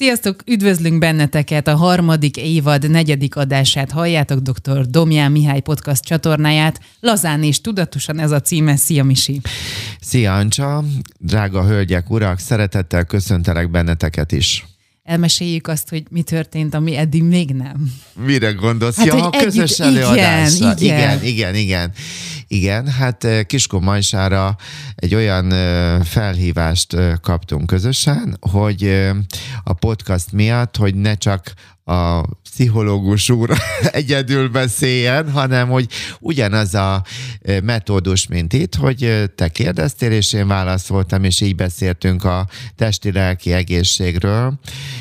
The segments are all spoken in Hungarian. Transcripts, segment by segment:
Sziasztok, üdvözlünk benneteket! A harmadik évad negyedik adását halljátok dr. Domján Mihály podcast csatornáját. Lazán és tudatosan ez a címe. Szia Misi! Szia Ancsa! Drága hölgyek, urak, szeretettel köszöntelek benneteket is elmeséljük azt, hogy mi történt, ami eddig még nem. Mire gondolsz? Hát, ja, a közös együtt, előadásra. Igen, igen. igen, igen, igen. Igen, hát Kiskó Majsára egy olyan felhívást kaptunk közösen, hogy a podcast miatt, hogy ne csak a pszichológus úr egyedül beszéljen, hanem hogy ugyanaz a metódus, mint itt, hogy te kérdeztél, és én válaszoltam, és így beszéltünk a testi-lelki egészségről,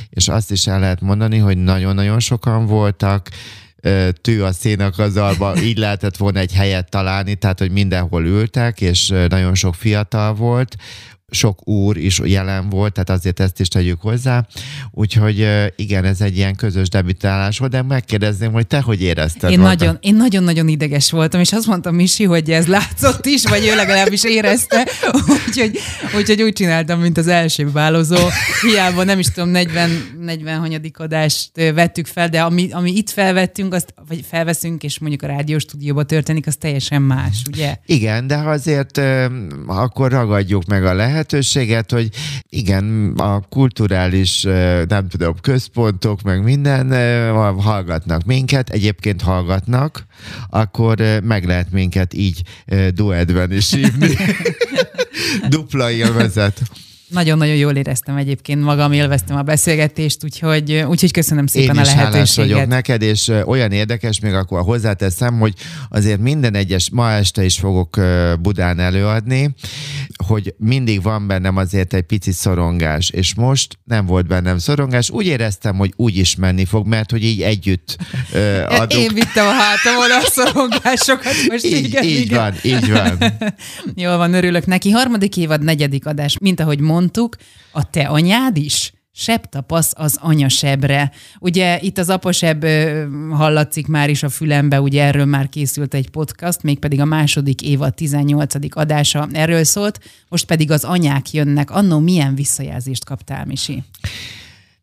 és azt is el lehet mondani, hogy nagyon-nagyon sokan voltak, tű a szénakazalba, így lehetett volna egy helyet találni, tehát hogy mindenhol ültek, és nagyon sok fiatal volt, sok úr is jelen volt, tehát azért ezt is tegyük hozzá. Úgyhogy igen, ez egy ilyen közös debütálás volt, de megkérdezném, hogy te hogy érezted? Én, nagyon, én nagyon-nagyon ideges voltam, és azt mondtam Misi, hogy ez látszott is, vagy ő legalábbis érezte, úgyhogy, úgyhogy úgy csináltam, mint az első válozó. Hiába nem is tudom, 40, 40 hanyadik adást vettük fel, de ami, ami itt felvettünk, azt, vagy felveszünk, és mondjuk a rádióstúdióban történik, az teljesen más, ugye? Igen, de azért akkor ragadjuk meg a lehet lehetőséget, hogy igen, a kulturális, nem tudom, központok, meg minden hallgatnak minket, egyébként hallgatnak, akkor meg lehet minket így duetben is hívni. Dupla élvezet. Nagyon-nagyon jól éreztem egyébként magam, élveztem a beszélgetést, úgyhogy, úgyhogy köszönöm szépen Én a lehetőséget. vagyok neked, és olyan érdekes, még akkor hozzáteszem, hogy azért minden egyes, ma este is fogok Budán előadni, hogy mindig van bennem azért egy pici szorongás, és most nem volt bennem szorongás, úgy éreztem, hogy úgy is menni fog, mert hogy így együtt uh, adunk. Én vittem a hátamon a szorongásokat, most így, igen, így igen. van, így van. Jól van, örülök neki. Harmadik évad, negyedik adás, mint ahogy mondtuk, a te anyád is sebb tapasz az anyasebre. Ugye itt az apasebb hallatszik már is a fülembe, ugye erről már készült egy podcast, mégpedig a második évad 18. adása erről szólt, most pedig az anyák jönnek. Annó milyen visszajelzést kaptál, Misi?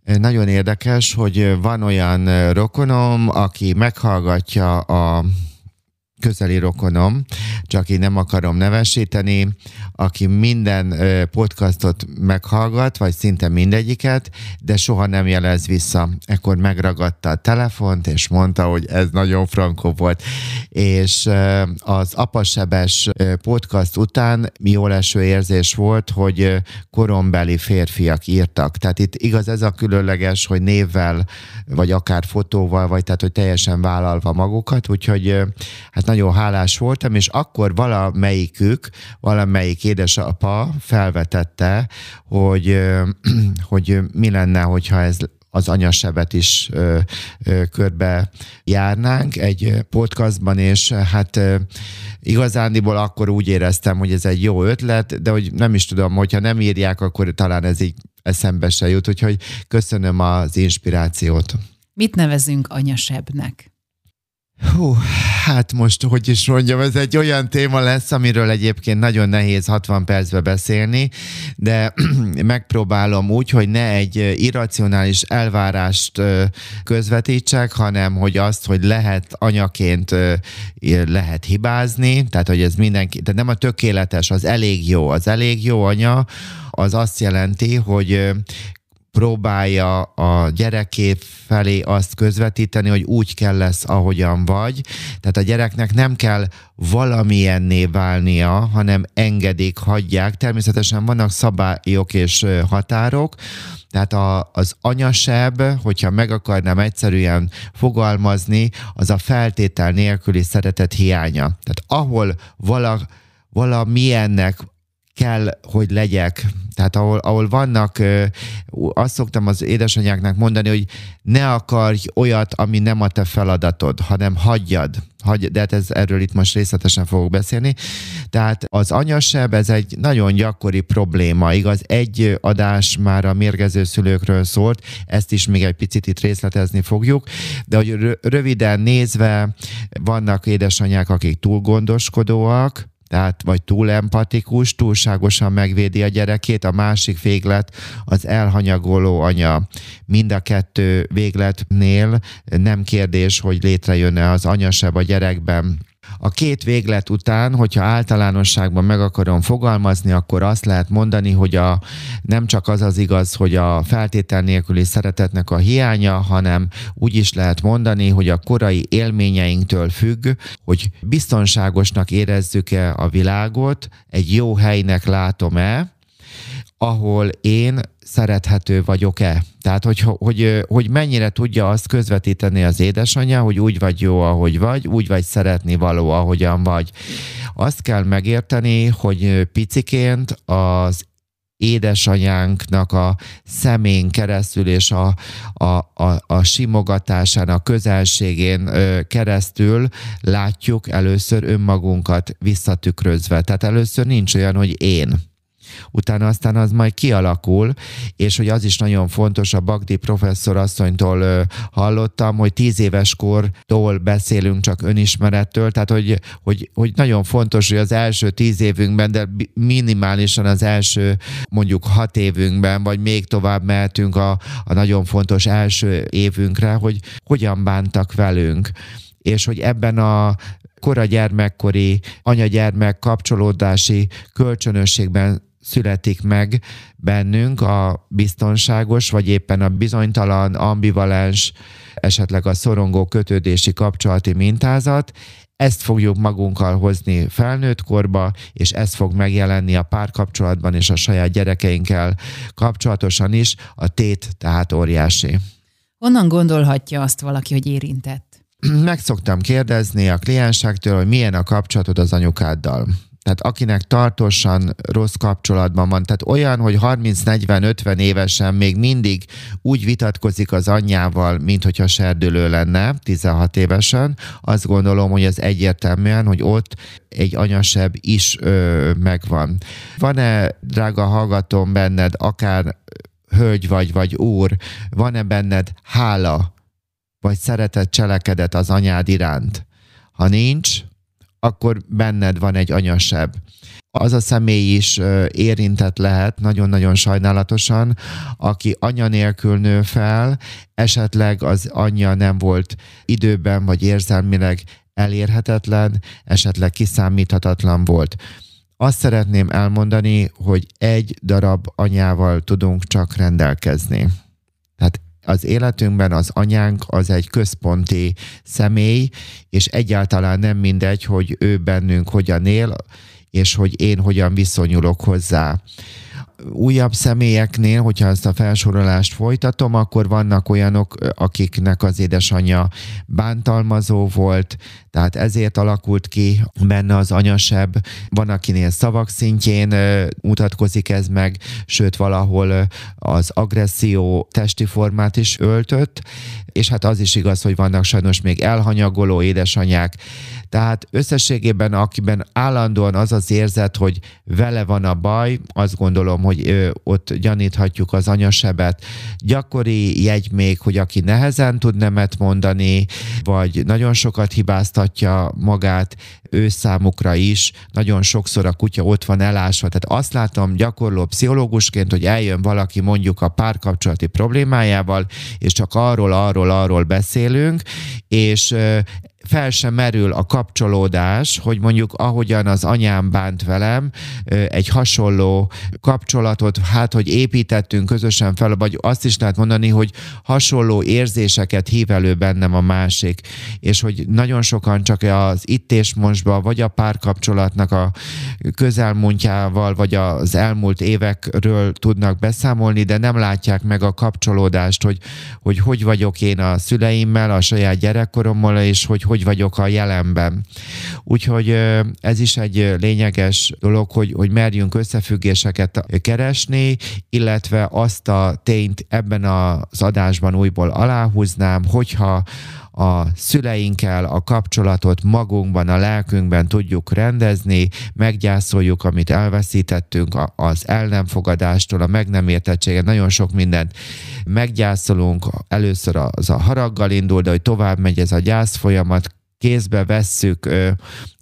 Nagyon érdekes, hogy van olyan rokonom, aki meghallgatja a közeli rokonom, csak én nem akarom nevesíteni, aki minden podcastot meghallgat, vagy szinte mindegyiket, de soha nem jelez vissza. Ekkor megragadta a telefont, és mondta, hogy ez nagyon frankó volt. És az apasebes podcast után jó leső érzés volt, hogy korombeli férfiak írtak. Tehát itt igaz ez a különleges, hogy névvel, vagy akár fotóval, vagy tehát, hogy teljesen vállalva magukat, úgyhogy hát nagyon hálás voltam, és akkor valamelyikük, valamelyik édesapa felvetette, hogy, hogy mi lenne, hogyha ez az anyasebet is ö, ö, körbe járnánk egy podcastban, és hát ö, igazándiból akkor úgy éreztem, hogy ez egy jó ötlet, de hogy nem is tudom, hogyha nem írják, akkor talán ez így eszembe se jut, úgyhogy köszönöm az inspirációt. Mit nevezünk anyasebbnek? Hú, hát most, hogy is mondjam, ez egy olyan téma lesz, amiről egyébként nagyon nehéz 60 percbe beszélni, de megpróbálom úgy, hogy ne egy irracionális elvárást közvetítsek, hanem hogy azt, hogy lehet anyaként lehet hibázni, tehát hogy ez mindenki, tehát nem a tökéletes, az elég jó, az elég jó anya, az azt jelenti, hogy próbálja a gyereké felé azt közvetíteni, hogy úgy kell lesz, ahogyan vagy. Tehát a gyereknek nem kell valamilyenné válnia, hanem engedik, hagyják. Természetesen vannak szabályok és határok, tehát a, az anyasebb, hogyha meg akarnám egyszerűen fogalmazni, az a feltétel nélküli szeretet hiánya. Tehát ahol vala, valamilyennek kell, hogy legyek. Tehát ahol, ahol vannak, azt szoktam az édesanyáknak mondani, hogy ne akarj olyat, ami nem a te feladatod, hanem hagyjad. Hagy, de hát ez, erről itt most részletesen fogok beszélni. Tehát az anyasebb, ez egy nagyon gyakori probléma, igaz? Egy adás már a mérgező szülőkről szólt, ezt is még egy picit itt részletezni fogjuk, de hogy röviden nézve vannak édesanyák, akik túl gondoskodóak, tehát vagy túl empatikus, túlságosan megvédi a gyerekét, a másik véglet az elhanyagoló anya. Mind a kettő végletnél nem kérdés, hogy létrejönne az anyaseb a gyerekben a két véglet után, hogyha általánosságban meg akarom fogalmazni, akkor azt lehet mondani, hogy a, nem csak az az igaz, hogy a feltétel nélküli szeretetnek a hiánya, hanem úgy is lehet mondani, hogy a korai élményeinktől függ, hogy biztonságosnak érezzük-e a világot, egy jó helynek látom-e, ahol én szerethető vagyok-e. Tehát, hogy, hogy, hogy mennyire tudja azt közvetíteni az édesanyja, hogy úgy vagy jó, ahogy vagy, úgy vagy szeretni való, ahogyan vagy. Azt kell megérteni, hogy piciként az édesanyánknak a szemén keresztül és a, a, a, a simogatásán, a közelségén keresztül látjuk először önmagunkat visszatükrözve. Tehát először nincs olyan, hogy én utána aztán az majd kialakul, és hogy az is nagyon fontos, a Bagdi professzor asszonytól hallottam, hogy tíz éves kortól beszélünk csak önismerettől, tehát hogy, hogy, hogy nagyon fontos, hogy az első tíz évünkben, de minimálisan az első mondjuk hat évünkben, vagy még tovább mehetünk a, a nagyon fontos első évünkre, hogy hogyan bántak velünk. És hogy ebben a kora gyermekkori anya-gyermek kapcsolódási kölcsönösségben születik meg bennünk a biztonságos, vagy éppen a bizonytalan, ambivalens, esetleg a szorongó kötődési kapcsolati mintázat, ezt fogjuk magunkkal hozni felnőtt korba, és ez fog megjelenni a párkapcsolatban és a saját gyerekeinkkel kapcsolatosan is. A tét tehát óriási. Honnan gondolhatja azt valaki, hogy érintett? Meg szoktam kérdezni a kliensektől, hogy milyen a kapcsolatod az anyukáddal tehát akinek tartósan rossz kapcsolatban van, tehát olyan, hogy 30-40-50 évesen még mindig úgy vitatkozik az anyjával, mint hogyha serdülő lenne, 16 évesen, azt gondolom, hogy ez egyértelműen, hogy ott egy anyasebb is ö, megvan. Van-e, drága hallgatom, benned akár hölgy vagy, vagy úr, van-e benned hála, vagy szeretet cselekedet az anyád iránt? Ha nincs, akkor benned van egy anyasebb. Az a személy is érintett lehet, nagyon-nagyon sajnálatosan, aki anya nélkül nő fel, esetleg az anyja nem volt időben vagy érzelmileg elérhetetlen, esetleg kiszámíthatatlan volt. Azt szeretném elmondani, hogy egy darab anyával tudunk csak rendelkezni. Az életünkben az anyánk az egy központi személy, és egyáltalán nem mindegy, hogy ő bennünk hogyan él, és hogy én hogyan viszonyulok hozzá újabb személyeknél, hogyha ezt a felsorolást folytatom, akkor vannak olyanok, akiknek az édesanyja bántalmazó volt, tehát ezért alakult ki benne az anyasebb. Van, akinél szavak szintjén mutatkozik ez meg, sőt valahol az agresszió testi formát is öltött, és hát az is igaz, hogy vannak sajnos még elhanyagoló édesanyák. Tehát összességében, akiben állandóan az az érzet, hogy vele van a baj, azt gondolom, hogy ö, ott gyaníthatjuk az anyasebet. Gyakori jegy még, hogy aki nehezen tud nemet mondani, vagy nagyon sokat hibáztatja magát, ő számukra is, nagyon sokszor a kutya ott van elásva. Tehát azt látom gyakorló pszichológusként, hogy eljön valaki mondjuk a párkapcsolati problémájával, és csak arról, arról, arról beszélünk, és fel sem merül a kapcsolódás, hogy mondjuk ahogyan az anyám bánt velem, egy hasonló kapcsolatot, hát hogy építettünk közösen fel, vagy azt is lehet mondani, hogy hasonló érzéseket hív elő bennem a másik, és hogy nagyon sokan csak az itt és mostban, vagy a párkapcsolatnak a közelmúltjával, vagy az elmúlt évekről tudnak beszámolni, de nem látják meg a kapcsolódást, hogy hogy, hogy vagyok én a szüleimmel, a saját gyerekkorommal, és hogy hogy vagyok a jelenben. Úgyhogy ez is egy lényeges dolog, hogy, hogy merjünk összefüggéseket keresni, illetve azt a tényt ebben az adásban újból aláhúznám, hogyha a szüleinkkel a kapcsolatot magunkban, a lelkünkben tudjuk rendezni, meggyászoljuk, amit elveszítettünk, az el nem fogadástól, a meg nem értettséget, nagyon sok mindent meggyászolunk, először az a haraggal indul, de hogy tovább megy ez a gyász folyamat, kézbe vesszük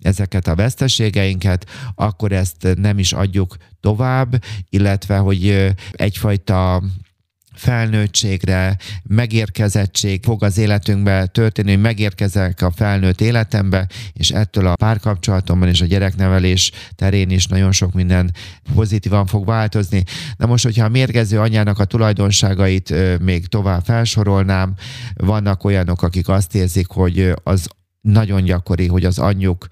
ezeket a veszteségeinket, akkor ezt nem is adjuk tovább, illetve hogy egyfajta felnőttségre, megérkezettség fog az életünkbe történni, hogy megérkezek a felnőtt életembe, és ettől a párkapcsolatomban és a gyereknevelés terén is nagyon sok minden pozitívan fog változni. Na most, hogyha a mérgező anyának a tulajdonságait még tovább felsorolnám, vannak olyanok, akik azt érzik, hogy az nagyon gyakori, hogy az anyjuk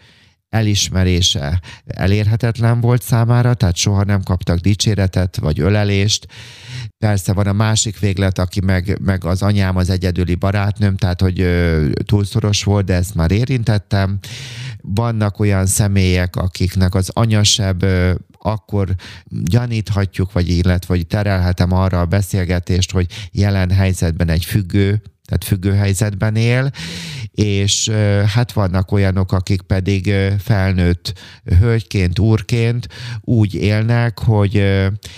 elismerése elérhetetlen volt számára, tehát soha nem kaptak dicséretet vagy ölelést. Persze van a másik véglet, aki meg, meg az anyám az egyedüli barátnőm, tehát hogy ö, túlszoros volt, de ezt már érintettem. Vannak olyan személyek, akiknek az anyasebb ö, akkor gyaníthatjuk, vagy illetve vagy terelhetem arra a beszélgetést, hogy jelen helyzetben egy függő, tehát függő helyzetben él, és hát vannak olyanok, akik pedig felnőtt hölgyként, úrként úgy élnek, hogy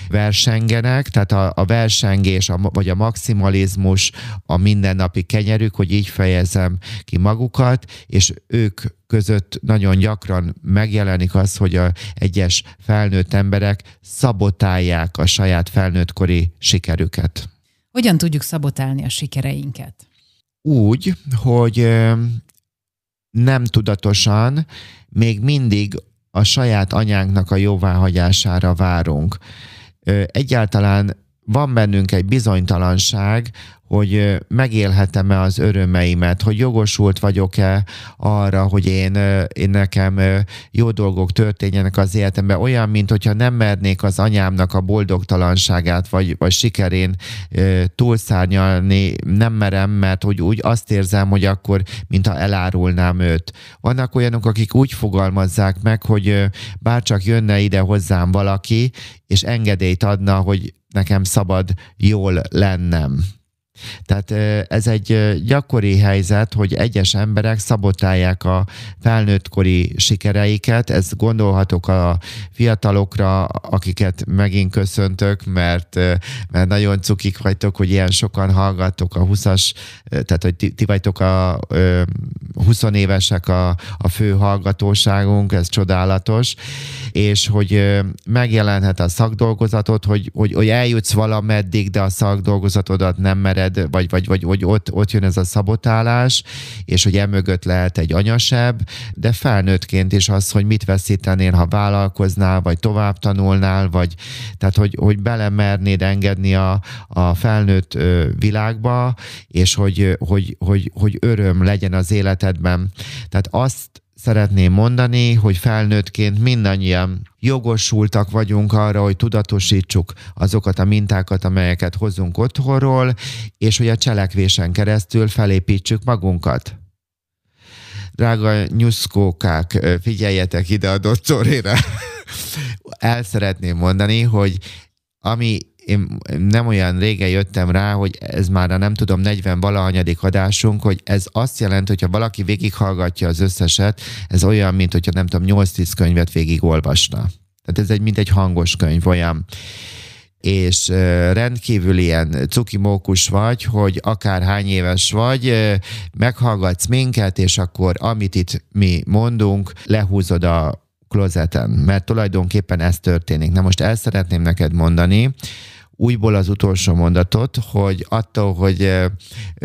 versengenek, tehát a, a versengés, a, vagy a maximalizmus a mindennapi kenyerük, hogy így fejezem ki magukat, és ők között nagyon gyakran megjelenik az, hogy a egyes felnőtt emberek szabotálják a saját felnőttkori sikerüket. Hogyan tudjuk szabotálni a sikereinket? Úgy, hogy nem tudatosan még mindig a saját anyánknak a jóváhagyására várunk. Egyáltalán van bennünk egy bizonytalanság, hogy megélhetem-e az örömeimet, hogy jogosult vagyok-e arra, hogy én, én nekem jó dolgok történjenek az életemben, olyan, mint hogyha nem mernék az anyámnak a boldogtalanságát, vagy, vagy sikerén túlszárnyalni, nem merem, mert hogy úgy azt érzem, hogy akkor, mintha elárulnám őt. Vannak olyanok, akik úgy fogalmazzák meg, hogy bárcsak jönne ide hozzám valaki, és engedélyt adna, hogy nekem szabad jól lennem. Tehát ez egy gyakori helyzet, hogy egyes emberek szabotálják a felnőttkori sikereiket. Ez gondolhatok a fiatalokra, akiket megint köszöntök, mert, mert nagyon cukik vagytok, hogy ilyen sokan hallgattok a 20-as, tehát hogy ti, ti vagytok a 20 évesek a, a fő hallgatóságunk, ez csodálatos, és hogy megjelenhet a szakdolgozatot, hogy, hogy, hogy eljutsz valameddig, de a szakdolgozatodat nem mered veled, vagy, vagy, vagy, vagy ott, ott jön ez a szabotálás, és hogy emögött lehet egy anyasebb, de felnőttként is az, hogy mit veszítenél, ha vállalkoznál, vagy tovább tanulnál, vagy tehát, hogy, hogy belemernéd engedni a, a felnőtt világba, és hogy, hogy, hogy, hogy öröm legyen az életedben. Tehát azt szeretném mondani, hogy felnőttként mindannyian jogosultak vagyunk arra, hogy tudatosítsuk azokat a mintákat, amelyeket hozunk otthonról, és hogy a cselekvésen keresztül felépítsük magunkat. Drága nyuszkókák, figyeljetek ide a doktorére. El szeretném mondani, hogy ami én nem olyan régen jöttem rá, hogy ez már a nem tudom 40 valahanyadik adásunk, hogy ez azt jelenti, hogyha valaki végighallgatja az összeset, ez olyan, mint hogyha nem tudom 8-10 könyvet végigolvasna. Tehát ez egy mint egy hangos könyv olyan és rendkívül ilyen cukimókus vagy, hogy akár hány éves vagy, meghallgatsz minket, és akkor amit itt mi mondunk, lehúzod a klozeten, mert tulajdonképpen ez történik. Na most el szeretném neked mondani, újból az utolsó mondatot, hogy attól, hogy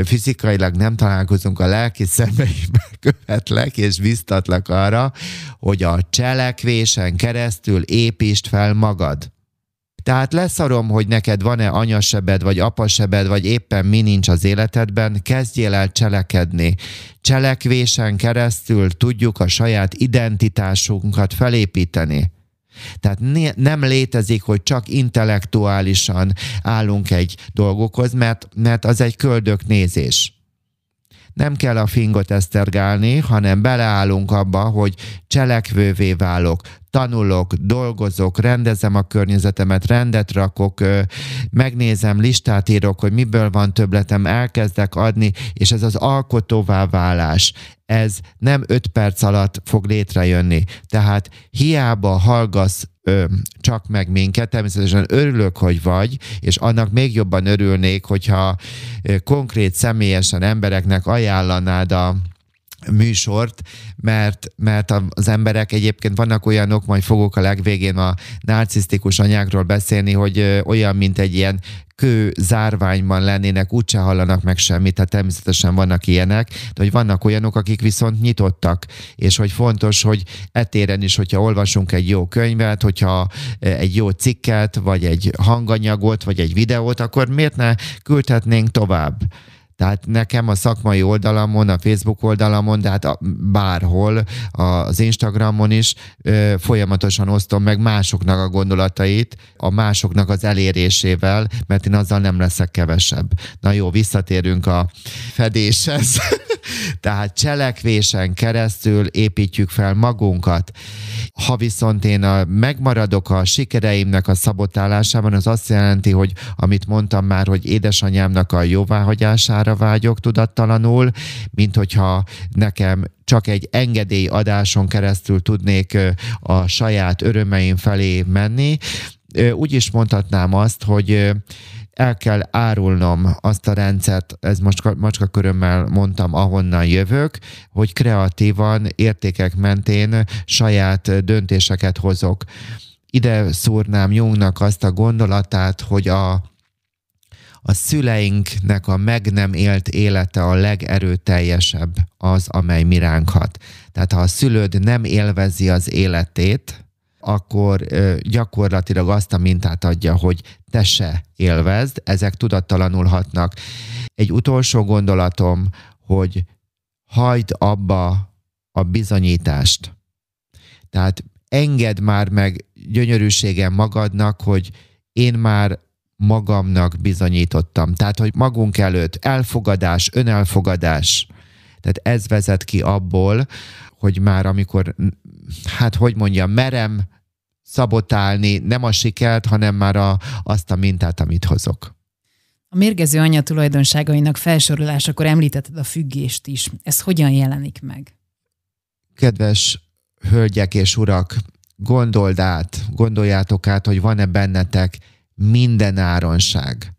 fizikailag nem találkozunk a lelki szemeiben, követlek és biztatlak arra, hogy a cselekvésen keresztül építsd fel magad. Tehát leszarom, hogy neked van-e anyasebed, vagy apasebed, vagy éppen mi nincs az életedben, kezdjél el cselekedni. Cselekvésen keresztül tudjuk a saját identitásunkat felépíteni. Tehát nem létezik, hogy csak intellektuálisan állunk egy dolgokhoz, mert, mert az egy köldöknézés. Nem kell a fingot esztergálni, hanem beleállunk abba, hogy cselekvővé válok, tanulok, dolgozok, rendezem a környezetemet, rendet rakok, megnézem, listát írok, hogy miből van többletem, elkezdek adni, és ez az alkotóvá válás, ez nem öt perc alatt fog létrejönni. Tehát hiába hallgasz ö, csak meg minket, természetesen örülök, hogy vagy, és annak még jobban örülnék, hogyha ö, konkrét személyesen embereknek ajánlanád a műsort, mert, mert az emberek egyébként vannak olyanok, majd fogok a legvégén a narcisztikus anyákról beszélni, hogy olyan, mint egy ilyen kő zárványban lennének, úgyse hallanak meg semmit, tehát természetesen vannak ilyenek, de hogy vannak olyanok, akik viszont nyitottak, és hogy fontos, hogy etéren is, hogyha olvasunk egy jó könyvet, hogyha egy jó cikket, vagy egy hanganyagot, vagy egy videót, akkor miért ne küldhetnénk tovább? Tehát nekem a szakmai oldalamon, a Facebook oldalamon, de hát bárhol, az Instagramon is folyamatosan osztom meg másoknak a gondolatait, a másoknak az elérésével, mert én azzal nem leszek kevesebb. Na jó, visszatérünk a fedéshez. Tehát cselekvésen keresztül építjük fel magunkat. Ha viszont én a, megmaradok a sikereimnek a szabotálásában, az azt jelenti, hogy amit mondtam már, hogy édesanyámnak a jóváhagyására vágyok tudattalanul, mint hogyha nekem csak egy engedélyadáson keresztül tudnék a saját örömeim felé menni. Úgy is mondhatnám azt, hogy el kell árulnom azt a rendszert, ez most macska körömmel mondtam, ahonnan jövök, hogy kreatívan, értékek mentén saját döntéseket hozok. Ide szúrnám Jungnak azt a gondolatát, hogy a, a szüleinknek a meg nem élt élete a legerőteljesebb az, amely mi ránk hat. Tehát ha a szülőd nem élvezi az életét, akkor gyakorlatilag azt a mintát adja, hogy te se élvezd, ezek tudattalanul hatnak. Egy utolsó gondolatom, hogy hagyd abba a bizonyítást. Tehát engedd már meg gyönyörűségem magadnak, hogy én már magamnak bizonyítottam. Tehát, hogy magunk előtt elfogadás, önelfogadás. Tehát ez vezet ki abból, hogy már amikor, hát hogy mondjam, merem szabotálni nem a sikert, hanem már a, azt a mintát, amit hozok. A mérgező anya tulajdonságainak felsorolásakor említetted a függést is. Ez hogyan jelenik meg? Kedves hölgyek és urak, gondold át, gondoljátok át, hogy van-e bennetek minden áronság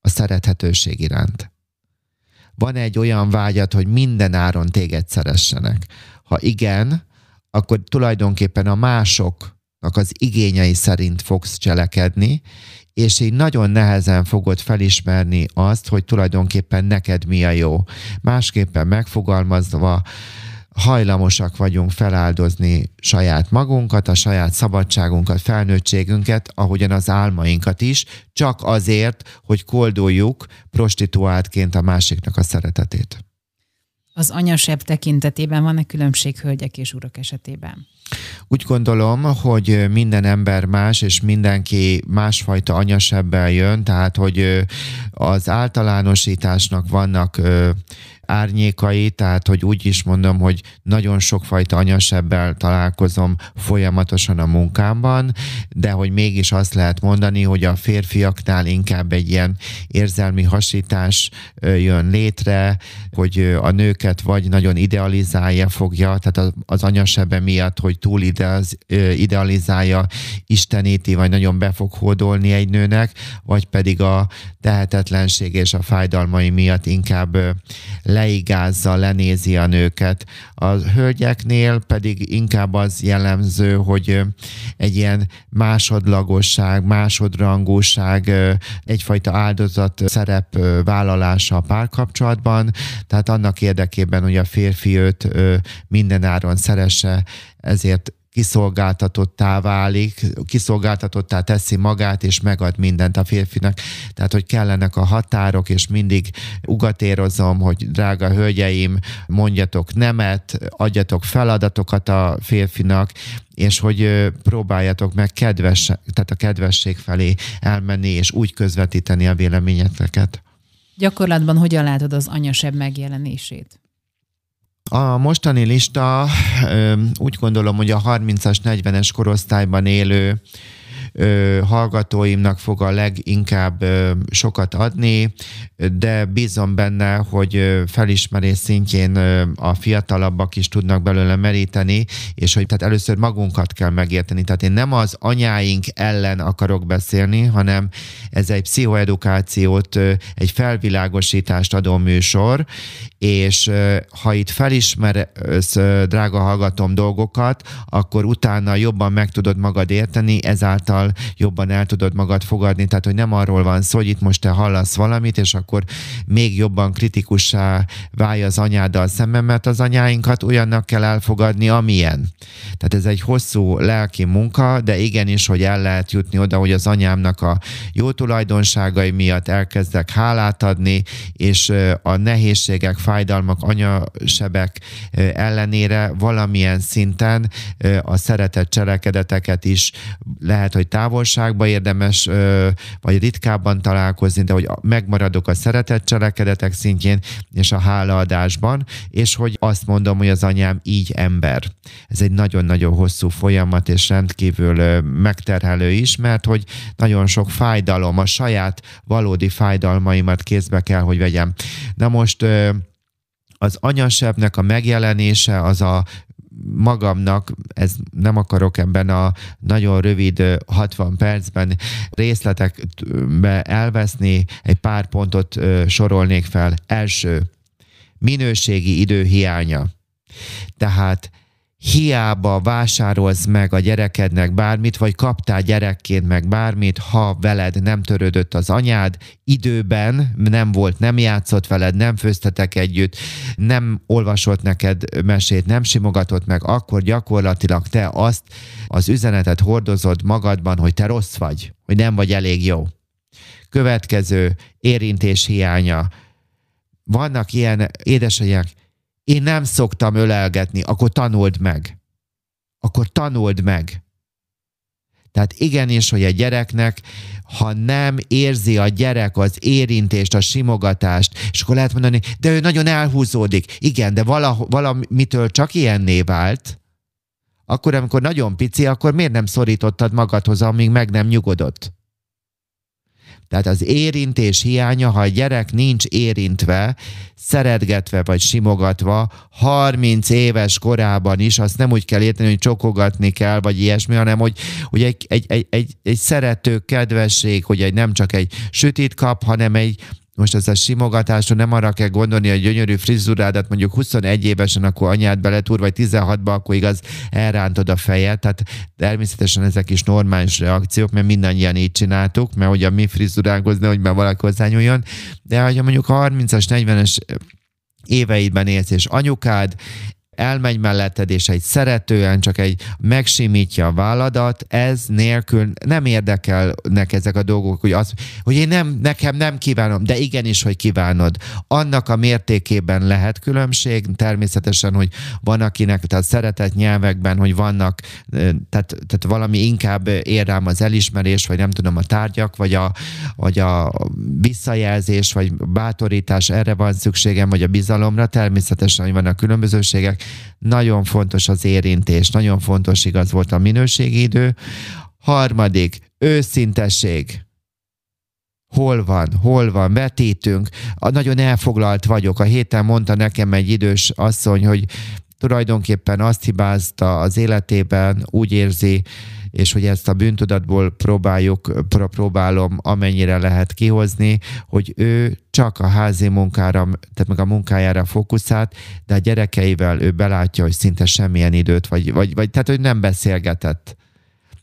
a szerethetőség iránt. Van egy olyan vágyat, hogy minden áron téged szeressenek? Ha igen, akkor tulajdonképpen a másoknak az igényei szerint fogsz cselekedni, és így nagyon nehezen fogod felismerni azt, hogy tulajdonképpen neked mi a jó. Másképpen megfogalmazva, hajlamosak vagyunk feláldozni saját magunkat, a saját szabadságunkat, felnőttségünket, ahogyan az álmainkat is, csak azért, hogy koldoljuk prostituáltként a másiknak a szeretetét. Az anyasebb tekintetében van-e különbség hölgyek és urak esetében? Úgy gondolom, hogy minden ember más, és mindenki másfajta anyasebbel jön, tehát hogy az általánosításnak vannak árnyékai, tehát hogy úgy is mondom, hogy nagyon sokfajta anyasebbel találkozom folyamatosan a munkámban, de hogy mégis azt lehet mondani, hogy a férfiaknál inkább egy ilyen érzelmi hasítás jön létre, hogy a nőket vagy nagyon idealizálja fogja, tehát az anyasebbe miatt, hogy túl idealizálja, isteníti, vagy nagyon be fog hódolni egy nőnek, vagy pedig a tehetetlenség és a fájdalmai miatt inkább leigázza, lenézi a nőket. A hölgyeknél pedig inkább az jellemző, hogy egy ilyen másodlagosság, másodrangúság, egyfajta áldozat szerep vállalása a párkapcsolatban, tehát annak érdekében, hogy a férfi őt mindenáron szeresse, ezért kiszolgáltatottá válik, kiszolgáltatottá teszi magát, és megad mindent a férfinak. Tehát, hogy kellenek a határok, és mindig ugatérozom, hogy drága hölgyeim, mondjatok nemet, adjatok feladatokat a férfinak, és hogy próbáljatok meg kedves, tehát a kedvesség felé elmenni, és úgy közvetíteni a véleményeteket. Gyakorlatban hogyan látod az anyasebb megjelenését? A mostani lista úgy gondolom, hogy a 30-as, 40-es korosztályban élő ö, hallgatóimnak fog a leginkább ö, sokat adni, de bízom benne, hogy felismerés szintjén a fiatalabbak is tudnak belőle meríteni, és hogy tehát először magunkat kell megérteni. Tehát én nem az anyáink ellen akarok beszélni, hanem ez egy pszichoedukációt, egy felvilágosítást adó műsor, és ha itt felismersz, drága hallgatom, dolgokat, akkor utána jobban meg tudod magad érteni, ezáltal jobban el tudod magad fogadni, tehát hogy nem arról van szó, hogy itt most te hallasz valamit, és akkor még jobban kritikussá válj az anyáddal szemben, mert az anyáinkat olyannak kell elfogadni, amilyen. Tehát ez egy hosszú lelki munka, de igenis, hogy el lehet jutni oda, hogy az anyámnak a jó tulajdonságai miatt elkezdek hálát adni, és a nehézségek, fájdalmak, anyasebek ellenére valamilyen szinten a szeretett cselekedeteket is lehet, hogy távolságba érdemes, vagy ritkábban találkozni, de hogy megmaradok a szeretett cselekedetek szintjén, és a hálaadásban, és hogy azt mondom, hogy az anyám így ember. Ez egy nagyon-nagyon hosszú folyamat, és rendkívül megterhelő is, mert hogy nagyon sok fájdalom, a saját valódi fájdalmaimat kézbe kell, hogy vegyem. Na most az anyasebnek a megjelenése az a magamnak, ez nem akarok ebben a nagyon rövid 60 percben részletekbe elveszni, egy pár pontot sorolnék fel. Első, minőségi idő hiánya. Tehát hiába vásárolsz meg a gyerekednek bármit, vagy kaptál gyerekként meg bármit, ha veled nem törődött az anyád, időben nem volt, nem játszott veled, nem főztetek együtt, nem olvasott neked mesét, nem simogatott meg, akkor gyakorlatilag te azt az üzenetet hordozod magadban, hogy te rossz vagy, hogy nem vagy elég jó. Következő érintés hiánya. Vannak ilyen édesanyák, én nem szoktam ölelgetni, akkor tanuld meg. Akkor tanuld meg. Tehát igenis, hogy a gyereknek, ha nem érzi a gyerek az érintést, a simogatást, és akkor lehet mondani, de ő nagyon elhúzódik. Igen, de vala, valamitől csak ilyenné vált, akkor, amikor nagyon pici, akkor miért nem szorítottad magadhoz, amíg meg nem nyugodott? Tehát az érintés hiánya, ha a gyerek nincs érintve, szeretgetve vagy simogatva, 30 éves korában is, azt nem úgy kell érteni, hogy csokogatni kell, vagy ilyesmi, hanem hogy, hogy egy, egy, egy, egy, egy szerető kedvesség, hogy egy nem csak egy sütit kap, hanem egy, most ez a simogatásra nem arra kell gondolni, hogy gyönyörű frizurádat mondjuk 21 évesen, akkor anyád beletúr, vagy 16-ba, akkor igaz, elrántod a fejet. Tehát természetesen ezek is normális reakciók, mert mindannyian így csináltuk, mert hogy a mi frizuránkhoz hogy már valaki hozzányúljon. De ha mondjuk 30-as, 40-es éveidben élsz, és anyukád elmegy melletted, és egy szeretően csak egy megsimítja a válladat, ez nélkül nem érdekelnek ezek a dolgok, hogy, az, hogy én nem, nekem nem kívánom, de igenis, hogy kívánod. Annak a mértékében lehet különbség, természetesen, hogy van akinek, tehát szeretett nyelvekben, hogy vannak, tehát, tehát valami inkább ér rám az elismerés, vagy nem tudom, a tárgyak, vagy a, vagy a visszajelzés, vagy bátorítás, erre van szükségem, vagy a bizalomra, természetesen, hogy vannak különbözőségek, nagyon fontos az érintés, nagyon fontos igaz volt a minőségi idő. Harmadik, őszintesség. Hol van, hol van, vetítünk. A, nagyon elfoglalt vagyok. A héten mondta nekem egy idős asszony, hogy tulajdonképpen azt hibázta az életében, úgy érzi, és hogy ezt a bűntudatból próbáljuk, próbálom amennyire lehet kihozni, hogy ő csak a házi munkára, tehát meg a munkájára fókuszált, de a gyerekeivel ő belátja, hogy szinte semmilyen időt, vagy, vagy, vagy tehát, hogy nem beszélgetett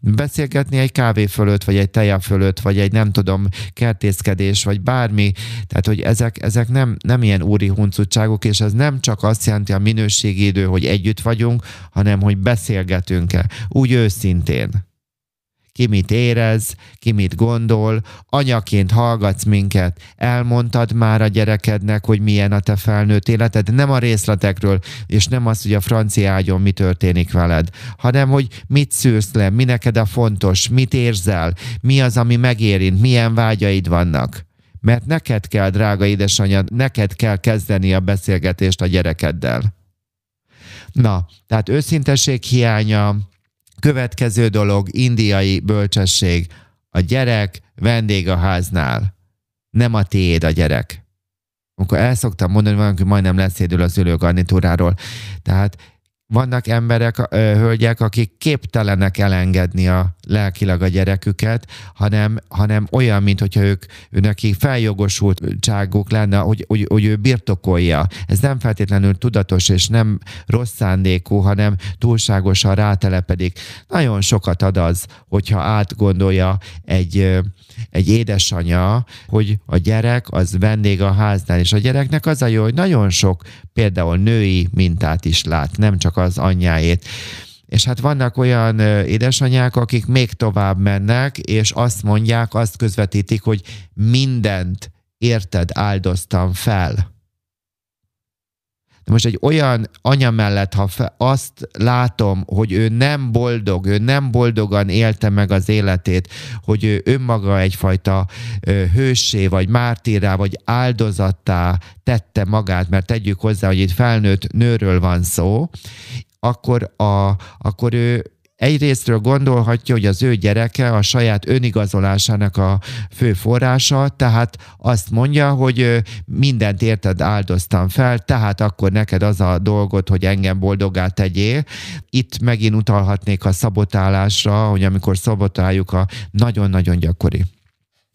beszélgetni egy kávé fölött, vagy egy teja fölött, vagy egy nem tudom, kertészkedés, vagy bármi. Tehát, hogy ezek, ezek nem, nem ilyen úri huncutságok, és ez nem csak azt jelenti a minőségi idő, hogy együtt vagyunk, hanem hogy beszélgetünk-e. Úgy őszintén ki mit érez, ki mit gondol, anyaként hallgatsz minket, elmondtad már a gyerekednek, hogy milyen a te felnőtt életed, nem a részletekről, és nem az, hogy a francia ágyon mi történik veled, hanem hogy mit szűrsz le, mi neked a fontos, mit érzel, mi az, ami megérint, milyen vágyaid vannak. Mert neked kell, drága édesanyja, neked kell kezdeni a beszélgetést a gyerekeddel. Na, tehát őszintesség hiánya, Következő dolog, indiai bölcsesség. A gyerek vendég a háznál. Nem a tiéd a gyerek. Amikor el szoktam mondani, valaki majdnem leszédül az ülőgarnitúráról. Tehát vannak emberek, hölgyek, akik képtelenek elengedni a lelkileg a gyereküket, hanem, hanem olyan, mint hogyha ők, neki feljogosultságuk lenne, hogy, hogy, hogy ő birtokolja. Ez nem feltétlenül tudatos és nem rossz szándékú, hanem túlságosan rátelepedik. Nagyon sokat ad az, hogyha átgondolja egy, egy édesanyja, hogy a gyerek az vendég a háznál, és a gyereknek az a jó, hogy nagyon sok például női mintát is lát, nem csak az anyjáét. És hát vannak olyan édesanyák, akik még tovább mennek, és azt mondják, azt közvetítik, hogy mindent érted áldoztam fel. Most egy olyan anya mellett, ha azt látom, hogy ő nem boldog, ő nem boldogan élte meg az életét, hogy ő önmaga egyfajta ö, hőssé, vagy mártírá, vagy áldozattá tette magát, mert tegyük hozzá, hogy itt felnőtt nőről van szó, akkor, a, akkor ő egyrésztről gondolhatja, hogy az ő gyereke a saját önigazolásának a fő forrása, tehát azt mondja, hogy mindent érted áldoztam fel, tehát akkor neked az a dolgot, hogy engem boldogá tegyél. Itt megint utalhatnék a szabotálásra, hogy amikor szabotáljuk a nagyon-nagyon gyakori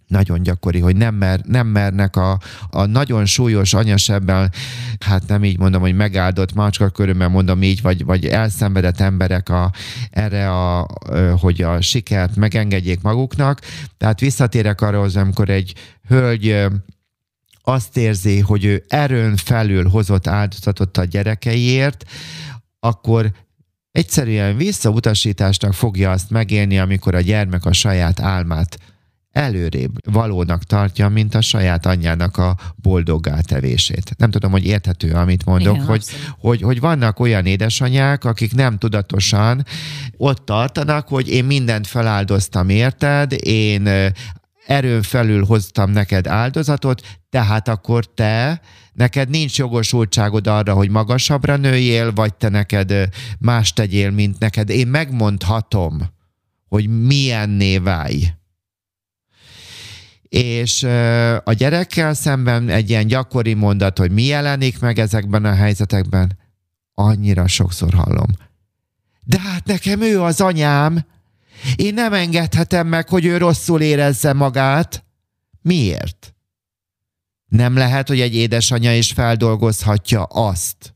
nagyon gyakori, hogy nem, mer, nem mernek a, a nagyon súlyos anyasebben, hát nem így mondom, hogy megáldott macska körülben mondom így, vagy, vagy elszenvedett emberek a, erre, a, hogy a sikert megengedjék maguknak. Tehát visszatérek arra, hogy amikor egy hölgy azt érzi, hogy ő erőn felül hozott áldozatot a gyerekeiért, akkor egyszerűen visszautasításnak fogja azt megélni, amikor a gyermek a saját álmát előrébb valónak tartja, mint a saját anyjának a boldoggá tevését. Nem tudom, hogy érthető, amit mondok, Igen, hogy, hogy, hogy vannak olyan édesanyák, akik nem tudatosan ott tartanak, hogy én mindent feláldoztam érted, én erőn felül hoztam neked áldozatot, tehát akkor te, neked nincs jogosultságod arra, hogy magasabbra nőjél, vagy te neked más tegyél, mint neked. Én megmondhatom, hogy milyenné válj és a gyerekkel szemben egy ilyen gyakori mondat, hogy mi jelenik meg ezekben a helyzetekben, annyira sokszor hallom. De hát nekem ő az anyám, én nem engedhetem meg, hogy ő rosszul érezze magát. Miért? Nem lehet, hogy egy édesanyja is feldolgozhatja azt,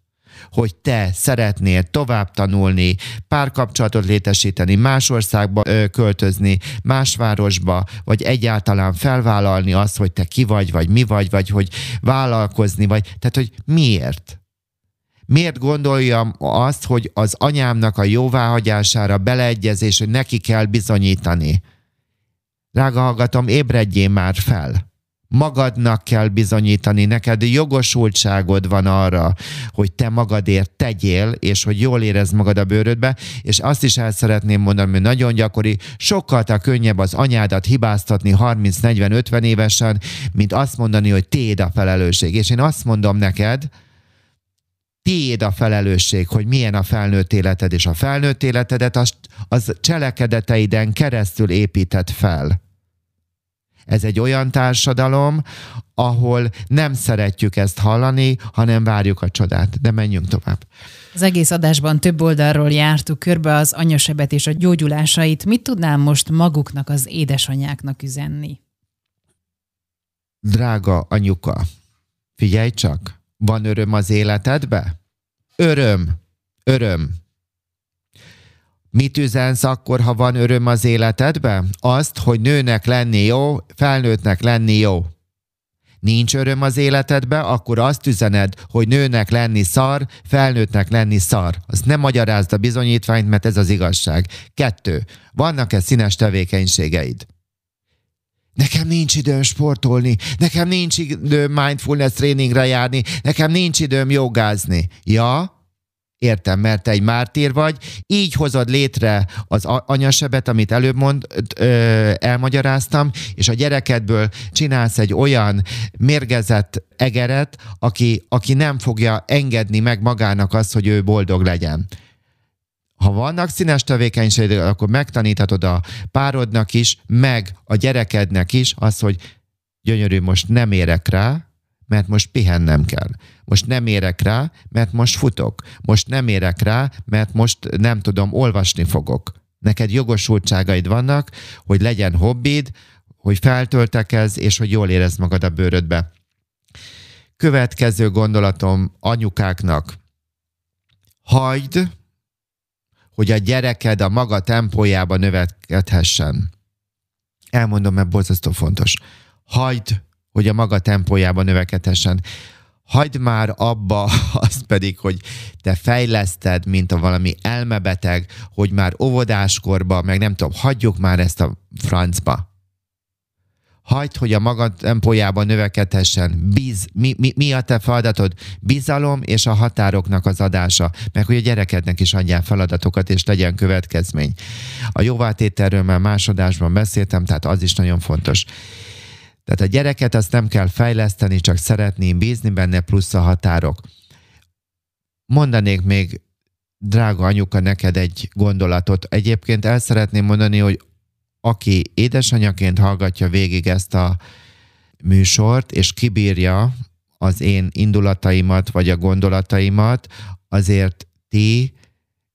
hogy te szeretnél tovább tanulni, párkapcsolatot létesíteni, más országba ö, költözni, más városba, vagy egyáltalán felvállalni azt, hogy te ki vagy, vagy mi vagy, vagy hogy vállalkozni, vagy tehát, hogy miért? miért gondoljam azt, hogy az anyámnak a jóváhagyására beleegyezés, hogy neki kell bizonyítani. Drága hallgatom, ébredjél már fel magadnak kell bizonyítani, neked jogosultságod van arra, hogy te magadért tegyél, és hogy jól érez magad a bőrödbe, és azt is el szeretném mondani, hogy nagyon gyakori, sokkal könnyebb az anyádat hibáztatni 30-40-50 évesen, mint azt mondani, hogy téd a felelősség. És én azt mondom neked, tiéd a felelősség, hogy milyen a felnőtt életed, és a felnőtt életedet az, az cselekedeteiden keresztül épített fel. Ez egy olyan társadalom, ahol nem szeretjük ezt hallani, hanem várjuk a csodát. De menjünk tovább. Az egész adásban több oldalról jártuk körbe az anyasebet és a gyógyulásait. Mit tudnál most maguknak, az édesanyáknak üzenni? Drága anyuka, figyelj csak, van öröm az életedbe? Öröm, öröm. Mit üzensz akkor, ha van öröm az életedben? Azt, hogy nőnek lenni jó, felnőttnek lenni jó. Nincs öröm az életedbe, akkor azt üzened, hogy nőnek lenni szar, felnőttnek lenni szar. Azt nem magyarázd a bizonyítványt, mert ez az igazság. Kettő. Vannak-e színes tevékenységeid? Nekem nincs időm sportolni, nekem nincs időm mindfulness tréningre járni, nekem nincs időm jogázni. Ja, Értem, mert te egy mártír vagy, így hozod létre az anyasebet, amit előbb mond, ö, elmagyaráztam, és a gyerekedből csinálsz egy olyan mérgezett egeret, aki, aki nem fogja engedni meg magának azt, hogy ő boldog legyen. Ha vannak színes tevékenységek, akkor megtaníthatod a párodnak is, meg a gyerekednek is az, hogy gyönyörű, most nem érek rá, mert most pihennem kell. Most nem érek rá, mert most futok. Most nem érek rá, mert most nem tudom, olvasni fogok. Neked jogosultságaid vannak, hogy legyen hobbid, hogy feltöltekezz, és hogy jól érezd magad a bőrödbe. Következő gondolatom anyukáknak. Hagyd, hogy a gyereked a maga tempójába növekedhessen. Elmondom, mert borzasztó fontos. Hagyd, hogy a maga tempójába növekedhessen. Hagyd már abba azt pedig, hogy te fejleszted, mint a valami elmebeteg, hogy már óvodáskorba, meg nem tudom, hagyjuk már ezt a francba hagyd, hogy a maga tempójában növekedhessen. Bíz, mi, mi, mi a te feladatod? Bizalom és a határoknak az adása, meg hogy a gyerekednek is adjál feladatokat, és legyen következmény. A jóvátételről már másodásban beszéltem, tehát az is nagyon fontos. Tehát a gyereket azt nem kell fejleszteni, csak szeretni, bízni benne, plusz a határok. Mondanék még, drága anyuka, neked egy gondolatot. Egyébként el szeretném mondani, hogy aki édesanyaként hallgatja végig ezt a műsort, és kibírja az én indulataimat, vagy a gondolataimat, azért ti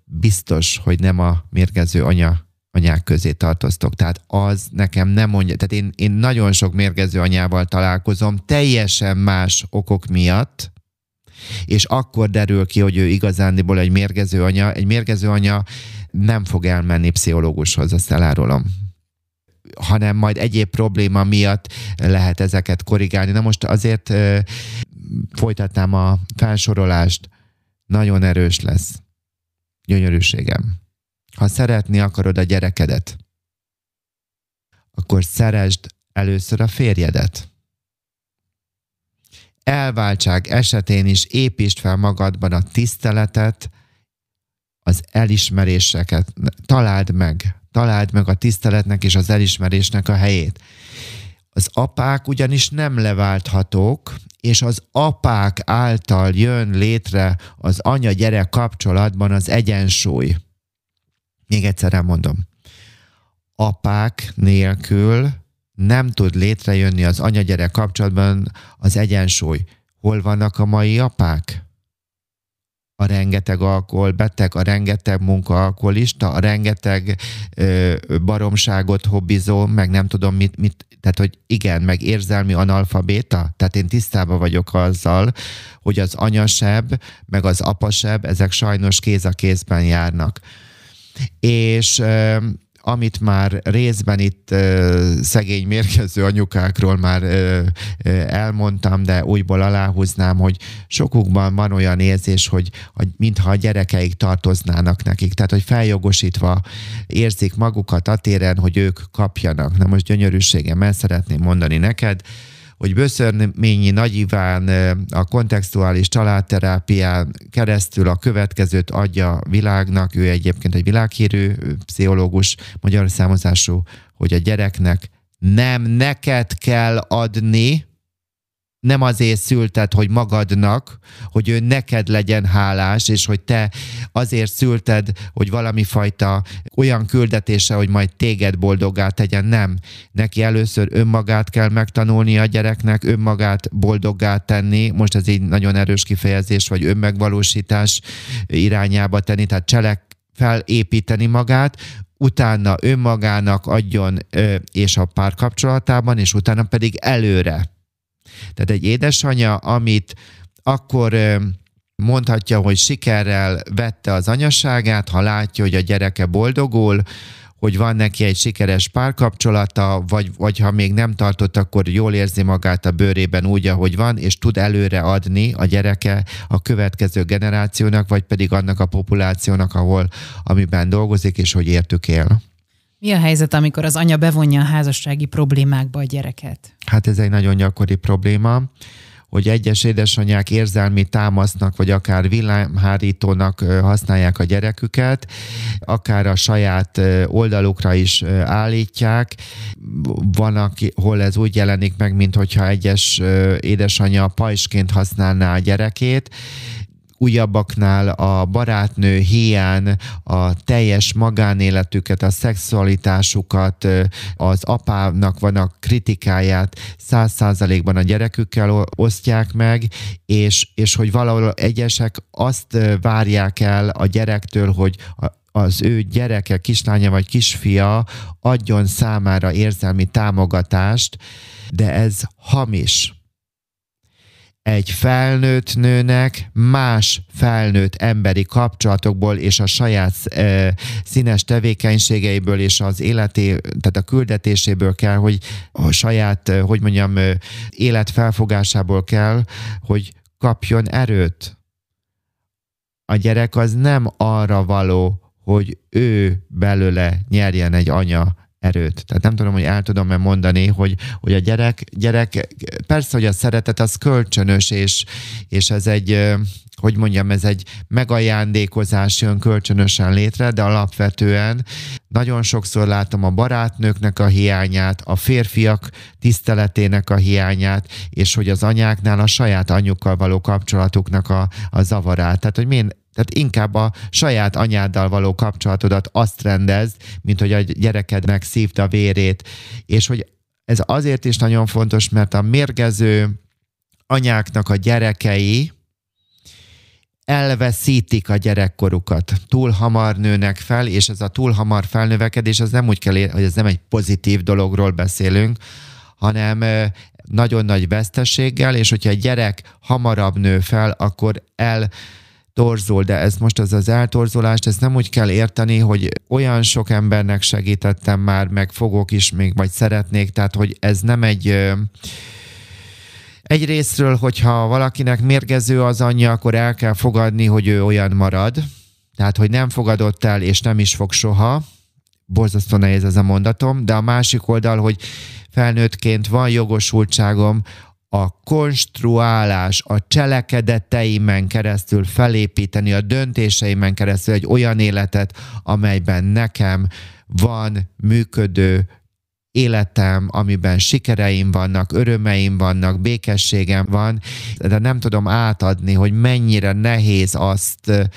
biztos, hogy nem a mérgező anya anyák közé tartoztok. Tehát az nekem nem mondja, tehát én, én nagyon sok mérgező anyával találkozom, teljesen más okok miatt, és akkor derül ki, hogy ő igazándiból egy mérgező anya. Egy mérgező anya nem fog elmenni pszichológushoz, azt elárulom hanem majd egyéb probléma miatt lehet ezeket korrigálni. Na most azért folytatnám a felsorolást. Nagyon erős lesz. Gyönyörűségem. Ha szeretni akarod a gyerekedet, akkor szeresd először a férjedet. Elváltság esetén is építsd fel magadban a tiszteletet, az elismeréseket. Találd meg, találd meg a tiszteletnek és az elismerésnek a helyét. Az apák ugyanis nem leválthatók, és az apák által jön létre az anya-gyerek kapcsolatban az egyensúly. Még egyszer elmondom. Apák nélkül nem tud létrejönni az anya-gyerek kapcsolatban az egyensúly. Hol vannak a mai apák? a rengeteg alkoholbeteg, a rengeteg munkaalkoholista, a rengeteg ö, baromságot hobbizó, meg nem tudom mit, mit, tehát hogy igen, meg érzelmi analfabéta, tehát én tisztában vagyok azzal, hogy az anyasebb, meg az apasebb, ezek sajnos kéz a kézben járnak. És amit már részben itt ö, szegény mérkező anyukákról már elmondtam, de újból aláhúznám, hogy sokukban van olyan érzés, hogy, hogy mintha a gyerekeik tartoznának nekik, tehát hogy feljogosítva érzik magukat a téren, hogy ők kapjanak. Na most gyönyörűségem, el szeretném mondani neked, hogy Böszörményi Nagy Iván a kontextuális családterápián keresztül a következőt adja világnak, ő egyébként egy világhírű pszichológus, magyar számozású, hogy a gyereknek nem neked kell adni, nem azért szülted, hogy magadnak, hogy ő neked legyen hálás, és hogy te azért szülted, hogy valami fajta olyan küldetése, hogy majd téged boldoggá tegyen. Nem. Neki először önmagát kell megtanulni a gyereknek, önmagát boldoggá tenni. Most ez így nagyon erős kifejezés, vagy önmegvalósítás irányába tenni, tehát cselek felépíteni magát, utána önmagának adjon, és a párkapcsolatában, és utána pedig előre tehát egy édesanyja, amit akkor mondhatja, hogy sikerrel vette az anyaságát, ha látja, hogy a gyereke boldogul, hogy van neki egy sikeres párkapcsolata, vagy, vagy ha még nem tartott, akkor jól érzi magát a bőrében úgy, ahogy van, és tud előre adni a gyereke a következő generációnak, vagy pedig annak a populációnak, ahol, amiben dolgozik, és hogy értük él. Mi a helyzet, amikor az anya bevonja a házassági problémákba a gyereket? Hát ez egy nagyon gyakori probléma hogy egyes édesanyák érzelmi támasznak, vagy akár villámhárítónak használják a gyereküket, akár a saját oldalukra is állítják. Van, aki, hol ez úgy jelenik meg, mint hogyha egyes édesanyja pajsként használná a gyerekét, újabbaknál a barátnő hiány, a teljes magánéletüket, a szexualitásukat, az apának van a kritikáját száz százalékban a gyerekükkel osztják meg, és, és hogy valahol egyesek azt várják el a gyerektől, hogy az ő gyereke, kislánya vagy kisfia adjon számára érzelmi támogatást, de ez hamis egy felnőtt nőnek más felnőtt emberi kapcsolatokból és a saját e, színes tevékenységeiből és az életé, tehát a küldetéséből kell, hogy a saját, hogy mondjam, életfelfogásából kell, hogy kapjon erőt. A gyerek az nem arra való, hogy ő belőle nyerjen egy anya erőt. Tehát nem tudom, hogy el tudom-e mondani, hogy, hogy a gyerek, gyerek, persze, hogy a szeretet az kölcsönös, és, és ez egy, hogy mondjam, ez egy megajándékozás jön kölcsönösen létre, de alapvetően nagyon sokszor látom a barátnőknek a hiányát, a férfiak tiszteletének a hiányát, és hogy az anyáknál a saját anyukkal való kapcsolatuknak a, a zavarát. Tehát, hogy milyen tehát inkább a saját anyáddal való kapcsolatodat azt rendezd, mint hogy a gyerekednek szívta a vérét. És hogy ez azért is nagyon fontos, mert a mérgező anyáknak a gyerekei elveszítik a gyerekkorukat. Túl hamar nőnek fel, és ez a túl hamar felnövekedés, az nem úgy kell, hogy ez nem egy pozitív dologról beszélünk, hanem nagyon nagy veszteséggel, és hogyha egy gyerek hamarabb nő fel, akkor el torzul, de ez most az az eltorzulást, ezt nem úgy kell érteni, hogy olyan sok embernek segítettem már, meg fogok is még, vagy szeretnék, tehát hogy ez nem egy egy részről, hogyha valakinek mérgező az anyja, akkor el kell fogadni, hogy ő olyan marad, tehát hogy nem fogadott el, és nem is fog soha, borzasztó nehéz ez a mondatom, de a másik oldal, hogy felnőttként van jogosultságom a konstruálás, a cselekedeteimen keresztül felépíteni, a döntéseimen keresztül egy olyan életet, amelyben nekem van működő életem, amiben sikereim vannak, örömeim vannak, békességem van, de nem tudom átadni, hogy mennyire nehéz azt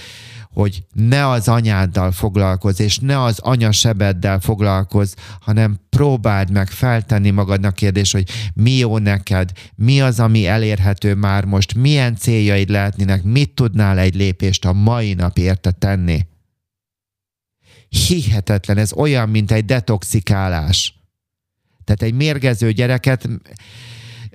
hogy ne az anyáddal foglalkozz, és ne az anyasebeddel foglalkozz, hanem próbáld meg feltenni magadnak kérdés, hogy mi jó neked, mi az, ami elérhető már most, milyen céljaid lehetnének, mit tudnál egy lépést a mai nap érte tenni. Hihetetlen, ez olyan, mint egy detoxikálás. Tehát egy mérgező gyereket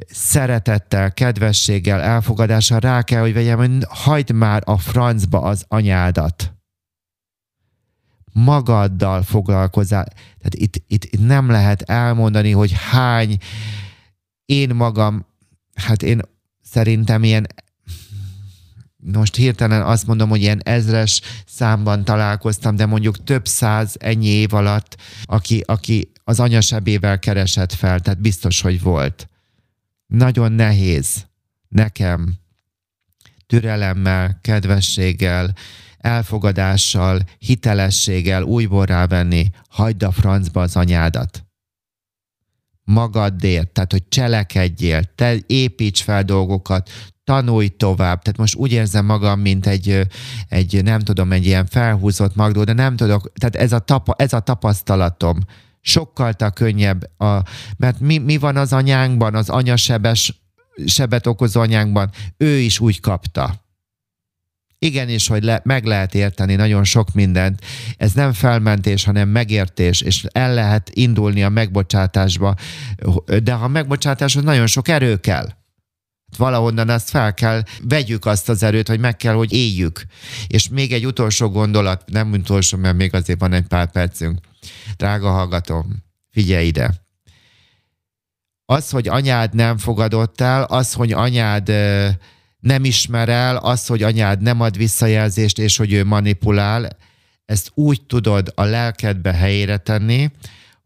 szeretettel, kedvességgel, elfogadással rá kell, hogy vegyem, hogy hagyd már a francba az anyádat. Magaddal foglalkozzál. Tehát itt, itt, itt nem lehet elmondani, hogy hány én magam, hát én szerintem ilyen most hirtelen azt mondom, hogy ilyen ezres számban találkoztam, de mondjuk több száz ennyi év alatt, aki, aki az anyasebével keresett fel, tehát biztos, hogy volt nagyon nehéz nekem türelemmel, kedvességgel, elfogadással, hitelességgel újból rávenni, hagyd a francba az anyádat. Magadért, tehát hogy cselekedjél, te építs fel dolgokat, tanulj tovább. Tehát most úgy érzem magam, mint egy, egy nem tudom, egy ilyen felhúzott magdó, de nem tudok, tehát ez a, tapa, ez a tapasztalatom, sokkal könnyebb, a, mert mi, mi van az anyánkban, az anyasebes sebet okozó anyánkban, ő is úgy kapta. Igenis, hogy le, meg lehet érteni nagyon sok mindent. Ez nem felmentés, hanem megértés, és el lehet indulni a megbocsátásba. De ha megbocsátáshoz nagyon sok erő kell. Valahonnan azt fel kell, vegyük azt az erőt, hogy meg kell, hogy éljük. És még egy utolsó gondolat, nem utolsó, mert még azért van egy pár percünk Drága hallgatom, figyelj ide. Az, hogy anyád nem fogadott el, az, hogy anyád nem ismer el, az, hogy anyád nem ad visszajelzést, és hogy ő manipulál, ezt úgy tudod a lelkedbe helyére tenni,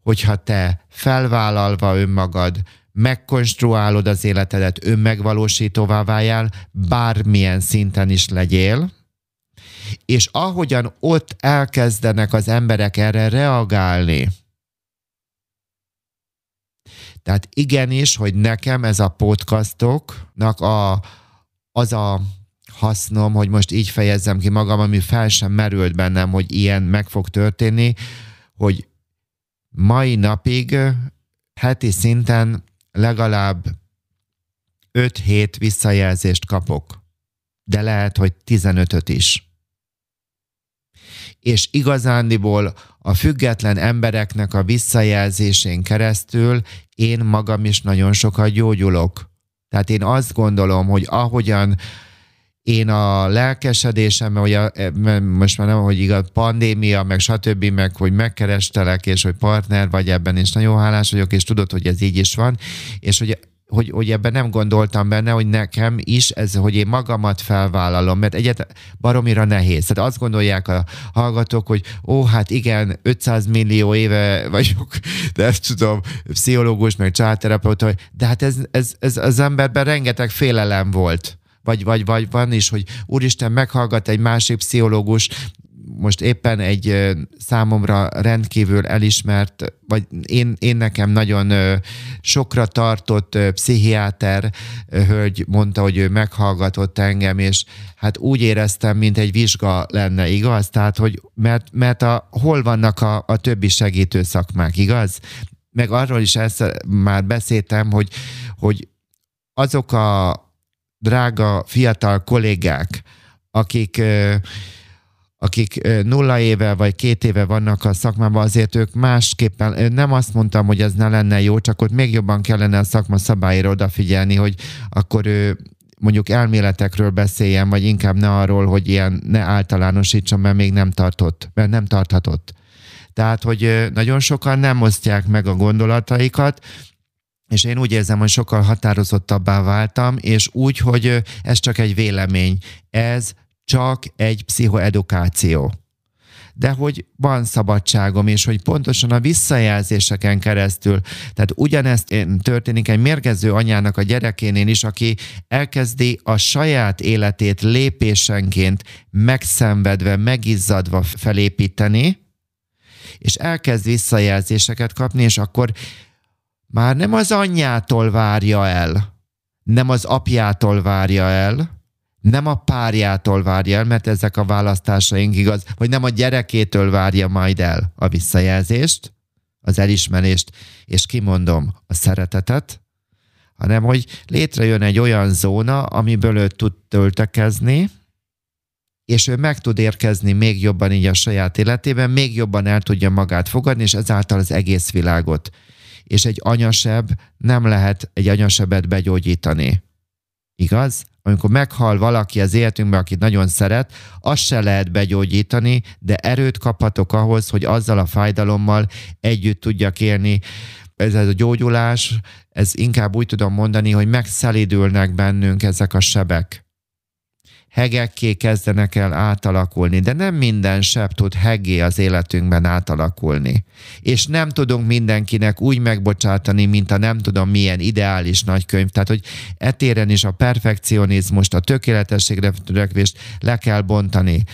hogyha te felvállalva önmagad, megkonstruálod az életedet, önmegvalósítóvá váljál, bármilyen szinten is legyél, és ahogyan ott elkezdenek az emberek erre reagálni, tehát igenis, hogy nekem ez a podcastoknak a, az a hasznom, hogy most így fejezzem ki magam, ami fel sem merült bennem, hogy ilyen meg fog történni, hogy mai napig heti szinten legalább 5-7 visszajelzést kapok, de lehet, hogy 15-öt is. És igazándiból a független embereknek a visszajelzésén keresztül én magam is nagyon sokat gyógyulok. Tehát én azt gondolom, hogy ahogyan én a lelkesedésem, hogy a, most már nem, hogy igaz, pandémia, meg stb., meg hogy megkerestelek, és hogy partner vagy ebben, és nagyon hálás vagyok, és tudod, hogy ez így is van, és hogy hogy, hogy ebben nem gondoltam benne, hogy nekem is ez, hogy én magamat felvállalom, mert egyet baromira nehéz. Tehát azt gondolják a hallgatók, hogy ó, hát igen, 500 millió éve vagyok, de ezt tudom, pszichológus, meg családterapeuta, de hát ez, ez, ez az emberben rengeteg félelem volt vagy, vagy, vagy van is, hogy úristen meghallgat egy másik pszichológus, most éppen egy számomra rendkívül elismert, vagy én, én nekem nagyon sokra tartott pszichiáter hölgy mondta, hogy ő meghallgatott engem, és hát úgy éreztem, mint egy vizsga lenne, igaz? Tehát, hogy mert, mert a, hol vannak a, a többi segítő szakmák, igaz? Meg arról is ezt már beszéltem, hogy, hogy azok a drága fiatal kollégák, akik akik nulla éve vagy két éve vannak a szakmában, azért ők másképpen, nem azt mondtam, hogy ez ne lenne jó, csak ott még jobban kellene a szakma szabályra odafigyelni, hogy akkor ő mondjuk elméletekről beszéljen, vagy inkább ne arról, hogy ilyen ne általánosítson, mert még nem tartott, mert nem tarthatott. Tehát, hogy nagyon sokan nem osztják meg a gondolataikat, és én úgy érzem, hogy sokkal határozottabbá váltam, és úgy, hogy ez csak egy vélemény. Ez csak egy pszichoedukáció. De hogy van szabadságom, és hogy pontosan a visszajelzéseken keresztül, tehát ugyanezt történik egy mérgező anyának a gyerekénél is, aki elkezdi a saját életét lépésenként megszenvedve, megizzadva felépíteni, és elkezd visszajelzéseket kapni, és akkor már nem az anyjától várja el, nem az apjától várja el, nem a párjától várja el, mert ezek a választásaink igaz, vagy nem a gyerekétől várja majd el a visszajelzést, az elismerést, és kimondom a szeretetet, hanem hogy létrejön egy olyan zóna, amiből ő tud töltekezni, és ő meg tud érkezni még jobban így a saját életében, még jobban el tudja magát fogadni, és ezáltal az egész világot és egy anyaseb nem lehet egy anyasebet begyógyítani. Igaz? Amikor meghal valaki az életünkben, akit nagyon szeret, azt se lehet begyógyítani, de erőt kaphatok ahhoz, hogy azzal a fájdalommal együtt tudjak élni. Ez, ez a gyógyulás, ez inkább úgy tudom mondani, hogy megszelidülnek bennünk ezek a sebek hegekké kezdenek el átalakulni, de nem minden seb tud hegé az életünkben átalakulni. És nem tudunk mindenkinek úgy megbocsátani, mint a nem tudom milyen ideális nagykönyv. Tehát, hogy etéren is a perfekcionizmust, a tökéletességre törekvést le kell bontani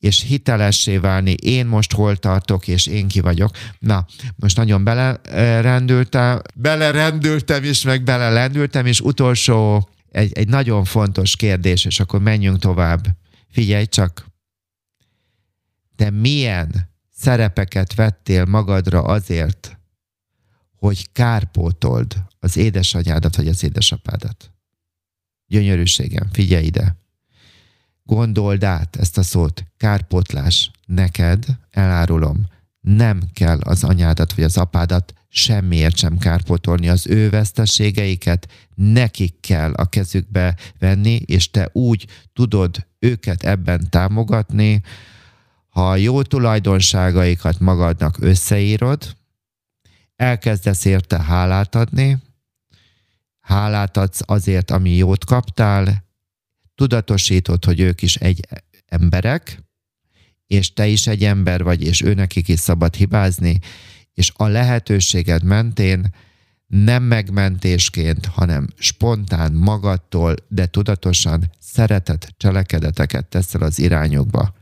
és hitelessé válni, én most hol tartok, és én ki vagyok. Na, most nagyon belerendültem, belerendültem is, meg belelendültem, és utolsó egy, egy nagyon fontos kérdés, és akkor menjünk tovább. Figyelj csak, te milyen szerepeket vettél magadra azért, hogy kárpótold az édesanyádat vagy az édesapádat? Gyönyörűségem, figyelj ide. Gondold át ezt a szót, kárpótlás. Neked, elárulom, nem kell az anyádat vagy az apádat semmiért sem kárpótolni az ő veszteségeiket, nekik kell a kezükbe venni, és te úgy tudod őket ebben támogatni, ha a jó tulajdonságaikat magadnak összeírod, elkezdesz érte hálát adni, hálát adsz azért, ami jót kaptál, tudatosítod, hogy ők is egy emberek, és te is egy ember vagy, és őnekik is szabad hibázni, és a lehetőséged mentén nem megmentésként, hanem spontán magadtól, de tudatosan szeretett cselekedeteket teszel az irányokba.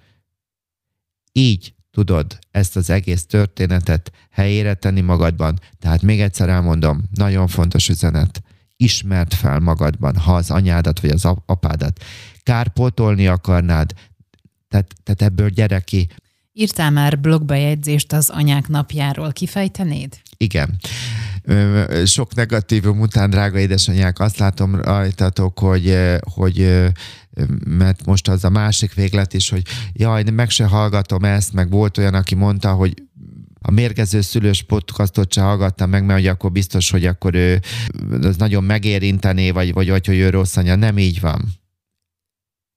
Így tudod ezt az egész történetet helyére tenni magadban. Tehát még egyszer elmondom, nagyon fontos üzenet. ismert fel magadban, ha az anyádat vagy az apádat kárpótolni akarnád, tehát, tehát ebből gyere ki. Írtál már blogbejegyzést az anyák napjáról, kifejtenéd? Igen. Sok negatívum után, drága édesanyák, azt látom rajtatok, hogy, hogy mert most az a másik véglet is, hogy jaj, meg se hallgatom ezt, meg volt olyan, aki mondta, hogy a mérgező szülős podcastot se hallgattam meg, mert hogy akkor biztos, hogy akkor ő az nagyon megérintené, vagy, vagy, vagy hogy ő rossz anya. Nem így van.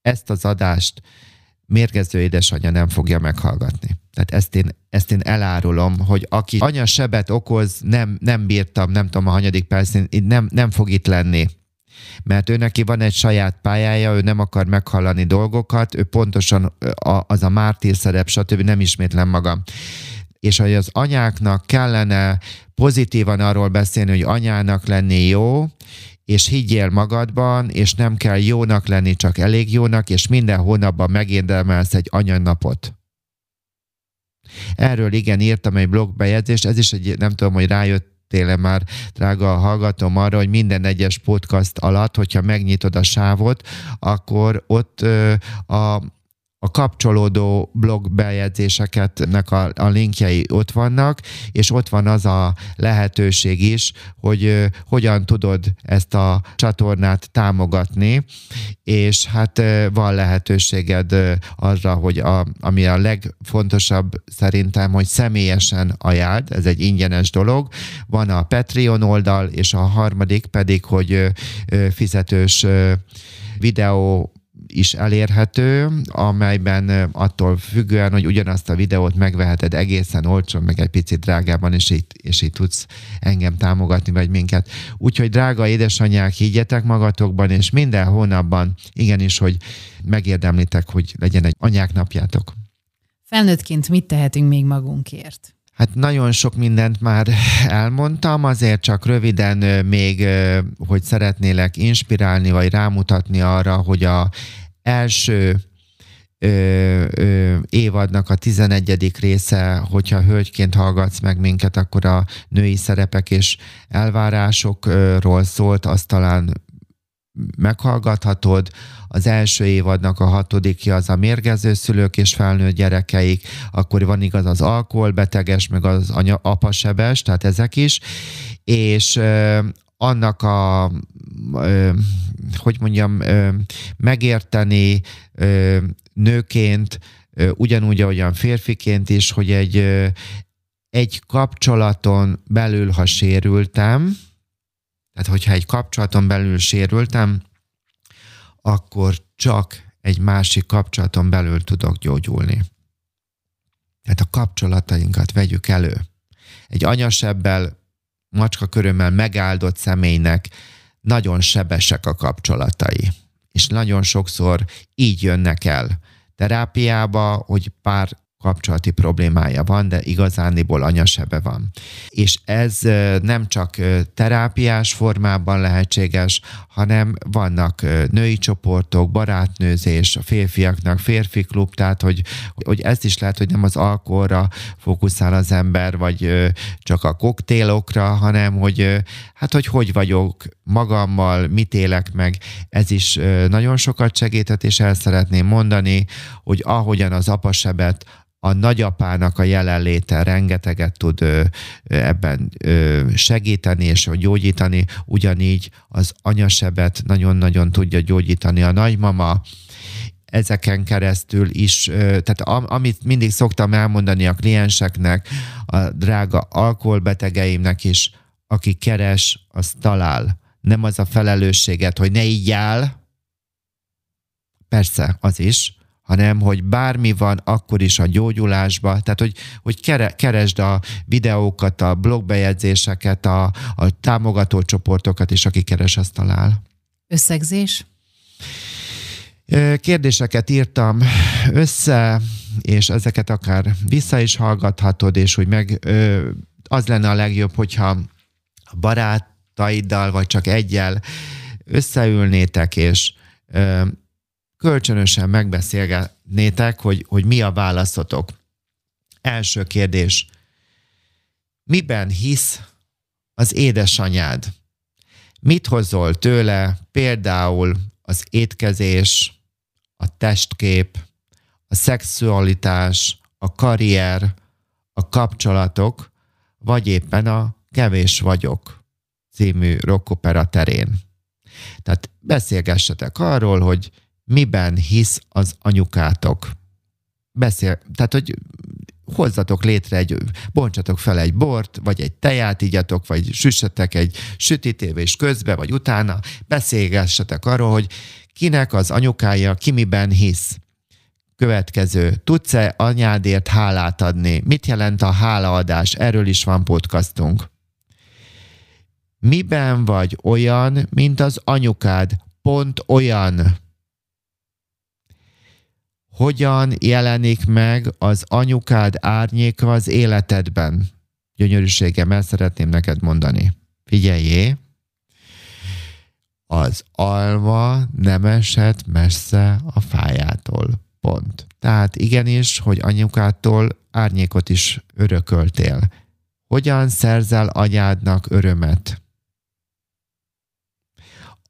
Ezt az adást mérgező édesanyja nem fogja meghallgatni. Tehát ezt én, ezt én elárulom, hogy aki anya sebet okoz, nem, nem bírtam, nem tudom a hanyadik percén, nem, nem fog itt lenni. Mert ő neki van egy saját pályája, ő nem akar meghallani dolgokat, ő pontosan az a mártír szerep, stb. nem ismétlem magam és hogy az anyáknak kellene pozitívan arról beszélni, hogy anyának lenni jó, és higgyél magadban, és nem kell jónak lenni, csak elég jónak, és minden hónapban megérdemelsz egy anyanapot. Erről igen írtam egy blogbejegyzést, ez is egy, nem tudom, hogy rájött téle már, drága hallgatom arra, hogy minden egyes podcast alatt, hogyha megnyitod a sávot, akkor ott ö, a a kapcsolódó blog bejegyzéseketnek a, a linkjei ott vannak, és ott van az a lehetőség is, hogy hogyan tudod ezt a csatornát támogatni, és hát van lehetőséged arra, hogy a, ami a legfontosabb szerintem, hogy személyesen ajánld, ez egy ingyenes dolog. Van a Patreon oldal, és a harmadik pedig, hogy fizetős videó is elérhető, amelyben attól függően, hogy ugyanazt a videót megveheted egészen olcsón, meg egy picit drágában, és így, és így tudsz engem támogatni, vagy minket. Úgyhogy drága édesanyák, higgyetek magatokban, és minden hónapban igenis, hogy megérdemlitek, hogy legyen egy anyák napjátok. Felnőttként mit tehetünk még magunkért? Hát nagyon sok mindent már elmondtam, azért csak röviden még, hogy szeretnélek inspirálni, vagy rámutatni arra, hogy a első ö, ö, évadnak a 11. része, hogyha hölgyként hallgatsz meg minket, akkor a női szerepek és elvárásokról szólt, azt talán meghallgathatod. Az első évadnak a hatodikja az a mérgező szülők és felnőtt gyerekeik, akkor van igaz az alkoholbeteges, meg az anya, apasebes, tehát ezek is, és ö, annak a ö, hogy mondjam, ö, megérteni ö, nőként, ö, ugyanúgy, ahogyan férfiként is, hogy egy, ö, egy kapcsolaton belül, ha sérültem, tehát, hogyha egy kapcsolaton belül sérültem, akkor csak egy másik kapcsolaton belül tudok gyógyulni. Tehát a kapcsolatainkat vegyük elő. Egy anyasebbel, macska körömmel megáldott személynek nagyon sebesek a kapcsolatai. És nagyon sokszor így jönnek el terápiába, hogy pár kapcsolati problémája van, de igazániból anyasebe van. És ez nem csak terápiás formában lehetséges, hanem vannak női csoportok, barátnőzés, a férfiaknak férfi klub, tehát hogy, hogy ez is lehet, hogy nem az alkoholra fókuszál az ember, vagy csak a koktélokra, hanem hogy hát hogy hogy vagyok magammal, mit élek meg, ez is nagyon sokat segített, és el szeretném mondani, hogy ahogyan az apasebet a nagyapának a jelenléte rengeteget tud ebben segíteni és gyógyítani, ugyanígy az anyasebet nagyon-nagyon tudja gyógyítani a nagymama, ezeken keresztül is, tehát amit mindig szoktam elmondani a klienseknek, a drága alkoholbetegeimnek is, aki keres, az talál. Nem az a felelősséget, hogy ne így áll, persze, az is, hanem hogy bármi van, akkor is a gyógyulásba, tehát hogy, hogy kere, keresd a videókat, a blogbejegyzéseket, a, a támogató csoportokat, és aki keres, azt talál. Összegzés? Kérdéseket írtam össze, és ezeket akár vissza is hallgathatod, és hogy meg az lenne a legjobb, hogyha a barátaiddal, vagy csak egyel összeülnétek, és kölcsönösen megbeszélgetnétek, hogy, hogy mi a válaszotok. Első kérdés. Miben hisz az édesanyád? Mit hozol tőle például az étkezés, a testkép, a szexualitás, a karrier, a kapcsolatok, vagy éppen a Kevés vagyok című rockopera terén. Tehát beszélgessetek arról, hogy miben hisz az anyukátok. Beszél, tehát, hogy hozzatok létre egy, bontsatok fel egy bort, vagy egy teját igyatok, vagy süssetek egy sütitévés közbe, vagy utána, beszélgessetek arról, hogy kinek az anyukája, ki miben hisz. Következő. Tudsz-e anyádért hálát adni? Mit jelent a hálaadás? Erről is van podcastunk. Miben vagy olyan, mint az anyukád? Pont olyan. Hogyan jelenik meg az anyukád árnyéka az életedben? Gyönyörűségem, el szeretném neked mondani. Figyeljé! Az alma nem esett messze a fájától. Pont. Tehát igenis, hogy anyukától árnyékot is örököltél. Hogyan szerzel anyádnak örömet?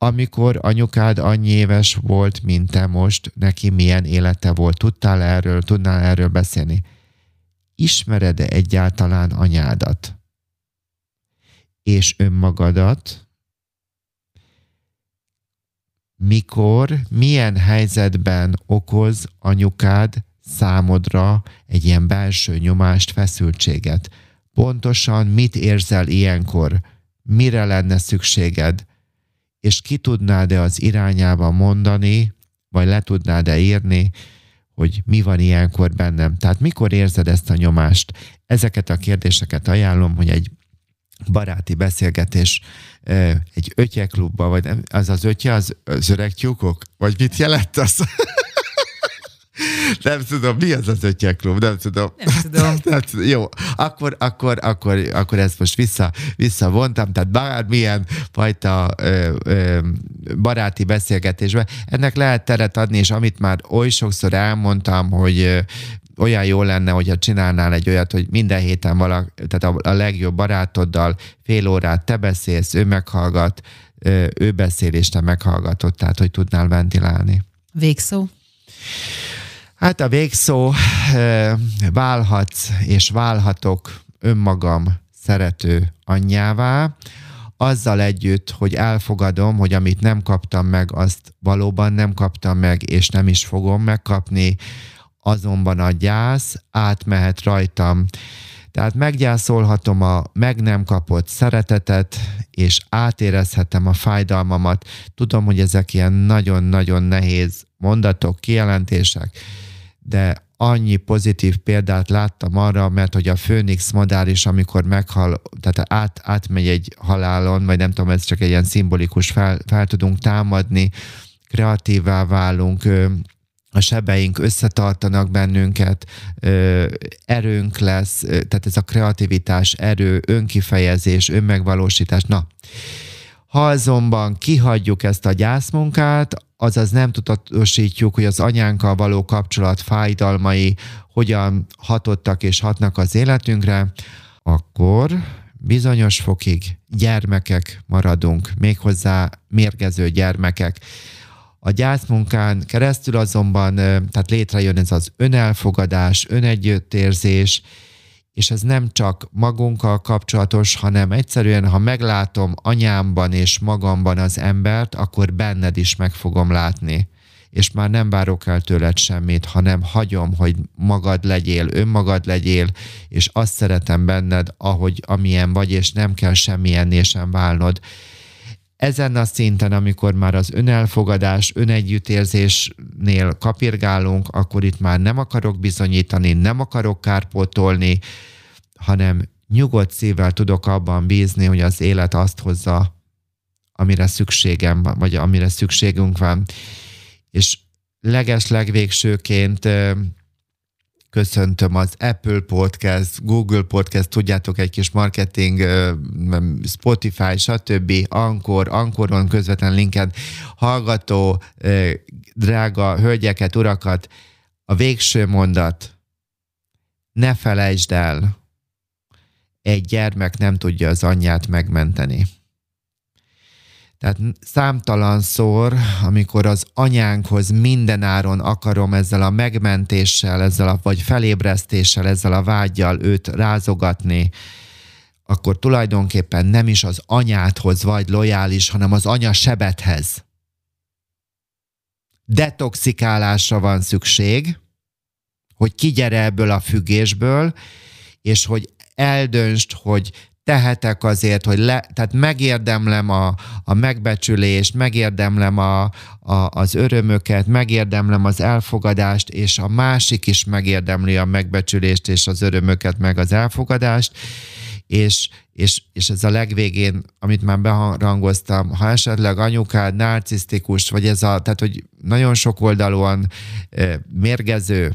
Amikor anyukád annyi éves volt, mint te most, neki milyen élete volt? Tudtál erről, tudnál erről beszélni? Ismered-e egyáltalán anyádat? És önmagadat? Mikor, milyen helyzetben okoz anyukád számodra egy ilyen belső nyomást, feszültséget? Pontosan mit érzel ilyenkor? Mire lenne szükséged? És ki tudnád-e az irányába mondani, vagy le tudnád-e írni, hogy mi van ilyenkor bennem. Tehát mikor érzed ezt a nyomást? Ezeket a kérdéseket ajánlom, hogy egy baráti beszélgetés egy ötyeklubba, vagy az az ötje, az, az öreg tyúkok? Vagy mit jelent az? Nem tudom, mi az az ötyeklub, nem tudom. Nem tudom. nem tudom. Jó, akkor, akkor, akkor, akkor ezt most vissza, visszavontam, tehát bármilyen fajta ö, ö, baráti beszélgetésben, ennek lehet teret adni, és amit már oly sokszor elmondtam, hogy ö, olyan jó lenne, hogyha csinálnál egy olyat, hogy minden héten valak, tehát a, a legjobb barátoddal fél órát te beszélsz, ő meghallgat, ő beszél, és te meghallgatod, tehát hogy tudnál ventilálni. Végszó? Hát a végszó, válhatsz és válhatok önmagam szerető anyjává, azzal együtt, hogy elfogadom, hogy amit nem kaptam meg, azt valóban nem kaptam meg, és nem is fogom megkapni, azonban a gyász átmehet rajtam. Tehát meggyászolhatom a meg nem kapott szeretetet, és átérezhetem a fájdalmamat. Tudom, hogy ezek ilyen nagyon-nagyon nehéz mondatok, kijelentések, de annyi pozitív példát láttam arra, mert hogy a főnix madár is, amikor meghal, tehát át, átmegy egy halálon, vagy nem tudom, ez csak egy ilyen szimbolikus, fel, fel tudunk támadni, kreatívá válunk, a sebeink összetartanak bennünket, erőnk lesz, tehát ez a kreativitás, erő, önkifejezés, önmegvalósítás. Na, ha azonban kihagyjuk ezt a gyászmunkát, azaz nem tudatosítjuk, hogy az anyánkkal való kapcsolat fájdalmai hogyan hatottak és hatnak az életünkre, akkor bizonyos fokig gyermekek maradunk, méghozzá mérgező gyermekek. A gyászmunkán keresztül azonban tehát létrejön ez az önelfogadás, önegyüttérzés, és ez nem csak magunkkal kapcsolatos, hanem egyszerűen, ha meglátom anyámban és magamban az embert, akkor benned is meg fogom látni. És már nem várok el tőled semmit, hanem hagyom, hogy magad legyél, önmagad legyél, és azt szeretem benned, ahogy amilyen vagy, és nem kell semmilyenné sem válnod ezen a szinten, amikor már az önelfogadás, önegyüttérzésnél kapirgálunk, akkor itt már nem akarok bizonyítani, nem akarok kárpótolni, hanem nyugodt szívvel tudok abban bízni, hogy az élet azt hozza, amire szükségem van, vagy amire szükségünk van. És leges legvégsőként köszöntöm az Apple Podcast, Google Podcast, tudjátok, egy kis marketing, Spotify, stb., Ankor, Ankoron közvetlen linken hallgató, drága hölgyeket, urakat, a végső mondat, ne felejtsd el, egy gyermek nem tudja az anyját megmenteni. Tehát számtalanszor, amikor az anyánkhoz mindenáron akarom ezzel a megmentéssel, ezzel a, vagy felébresztéssel, ezzel a vágyjal őt rázogatni, akkor tulajdonképpen nem is az anyádhoz vagy lojális, hanem az anya sebethez. Detoxikálásra van szükség, hogy kigyere ebből a függésből, és hogy eldöntsd, hogy tehetek azért, hogy le, tehát megérdemlem a, a megbecsülést, megérdemlem a, a, az örömöket, megérdemlem az elfogadást, és a másik is megérdemli a megbecsülést és az örömöket, meg az elfogadást, és, és, és ez a legvégén, amit már beharangoztam, ha esetleg anyukád narcisztikus, vagy ez a, tehát hogy nagyon sok oldalúan mérgező,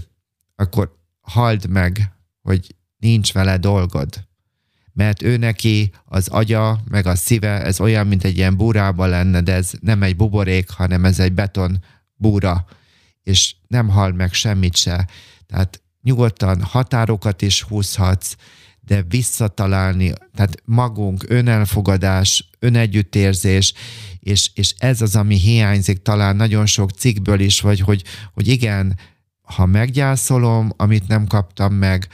akkor halld meg, hogy nincs vele dolgod. Mert ő neki az agya, meg a szíve, ez olyan, mint egy ilyen búrába lenne, de ez nem egy buborék, hanem ez egy beton búra, és nem hal meg semmit se. Tehát nyugodtan határokat is húzhatsz, de visszatalálni, tehát magunk, önelfogadás, önegyüttérzés, és, és ez az, ami hiányzik talán nagyon sok cikkből is, vagy hogy, hogy igen, ha meggyászolom, amit nem kaptam meg,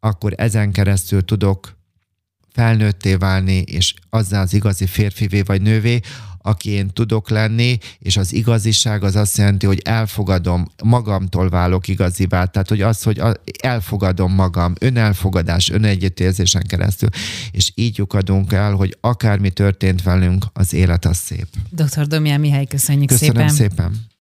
akkor ezen keresztül tudok felnőtté válni, és azzal az igazi férfivé vagy nővé, aki én tudok lenni, és az igaziság az azt jelenti, hogy elfogadom, magamtól válok igazivá, tehát hogy az, hogy elfogadom magam, önelfogadás, önegyüttérzésen keresztül, és így lyukadunk el, hogy akármi történt velünk, az élet az szép. Dr. Domján Mihály, köszönjük Köszönöm szépen. szépen.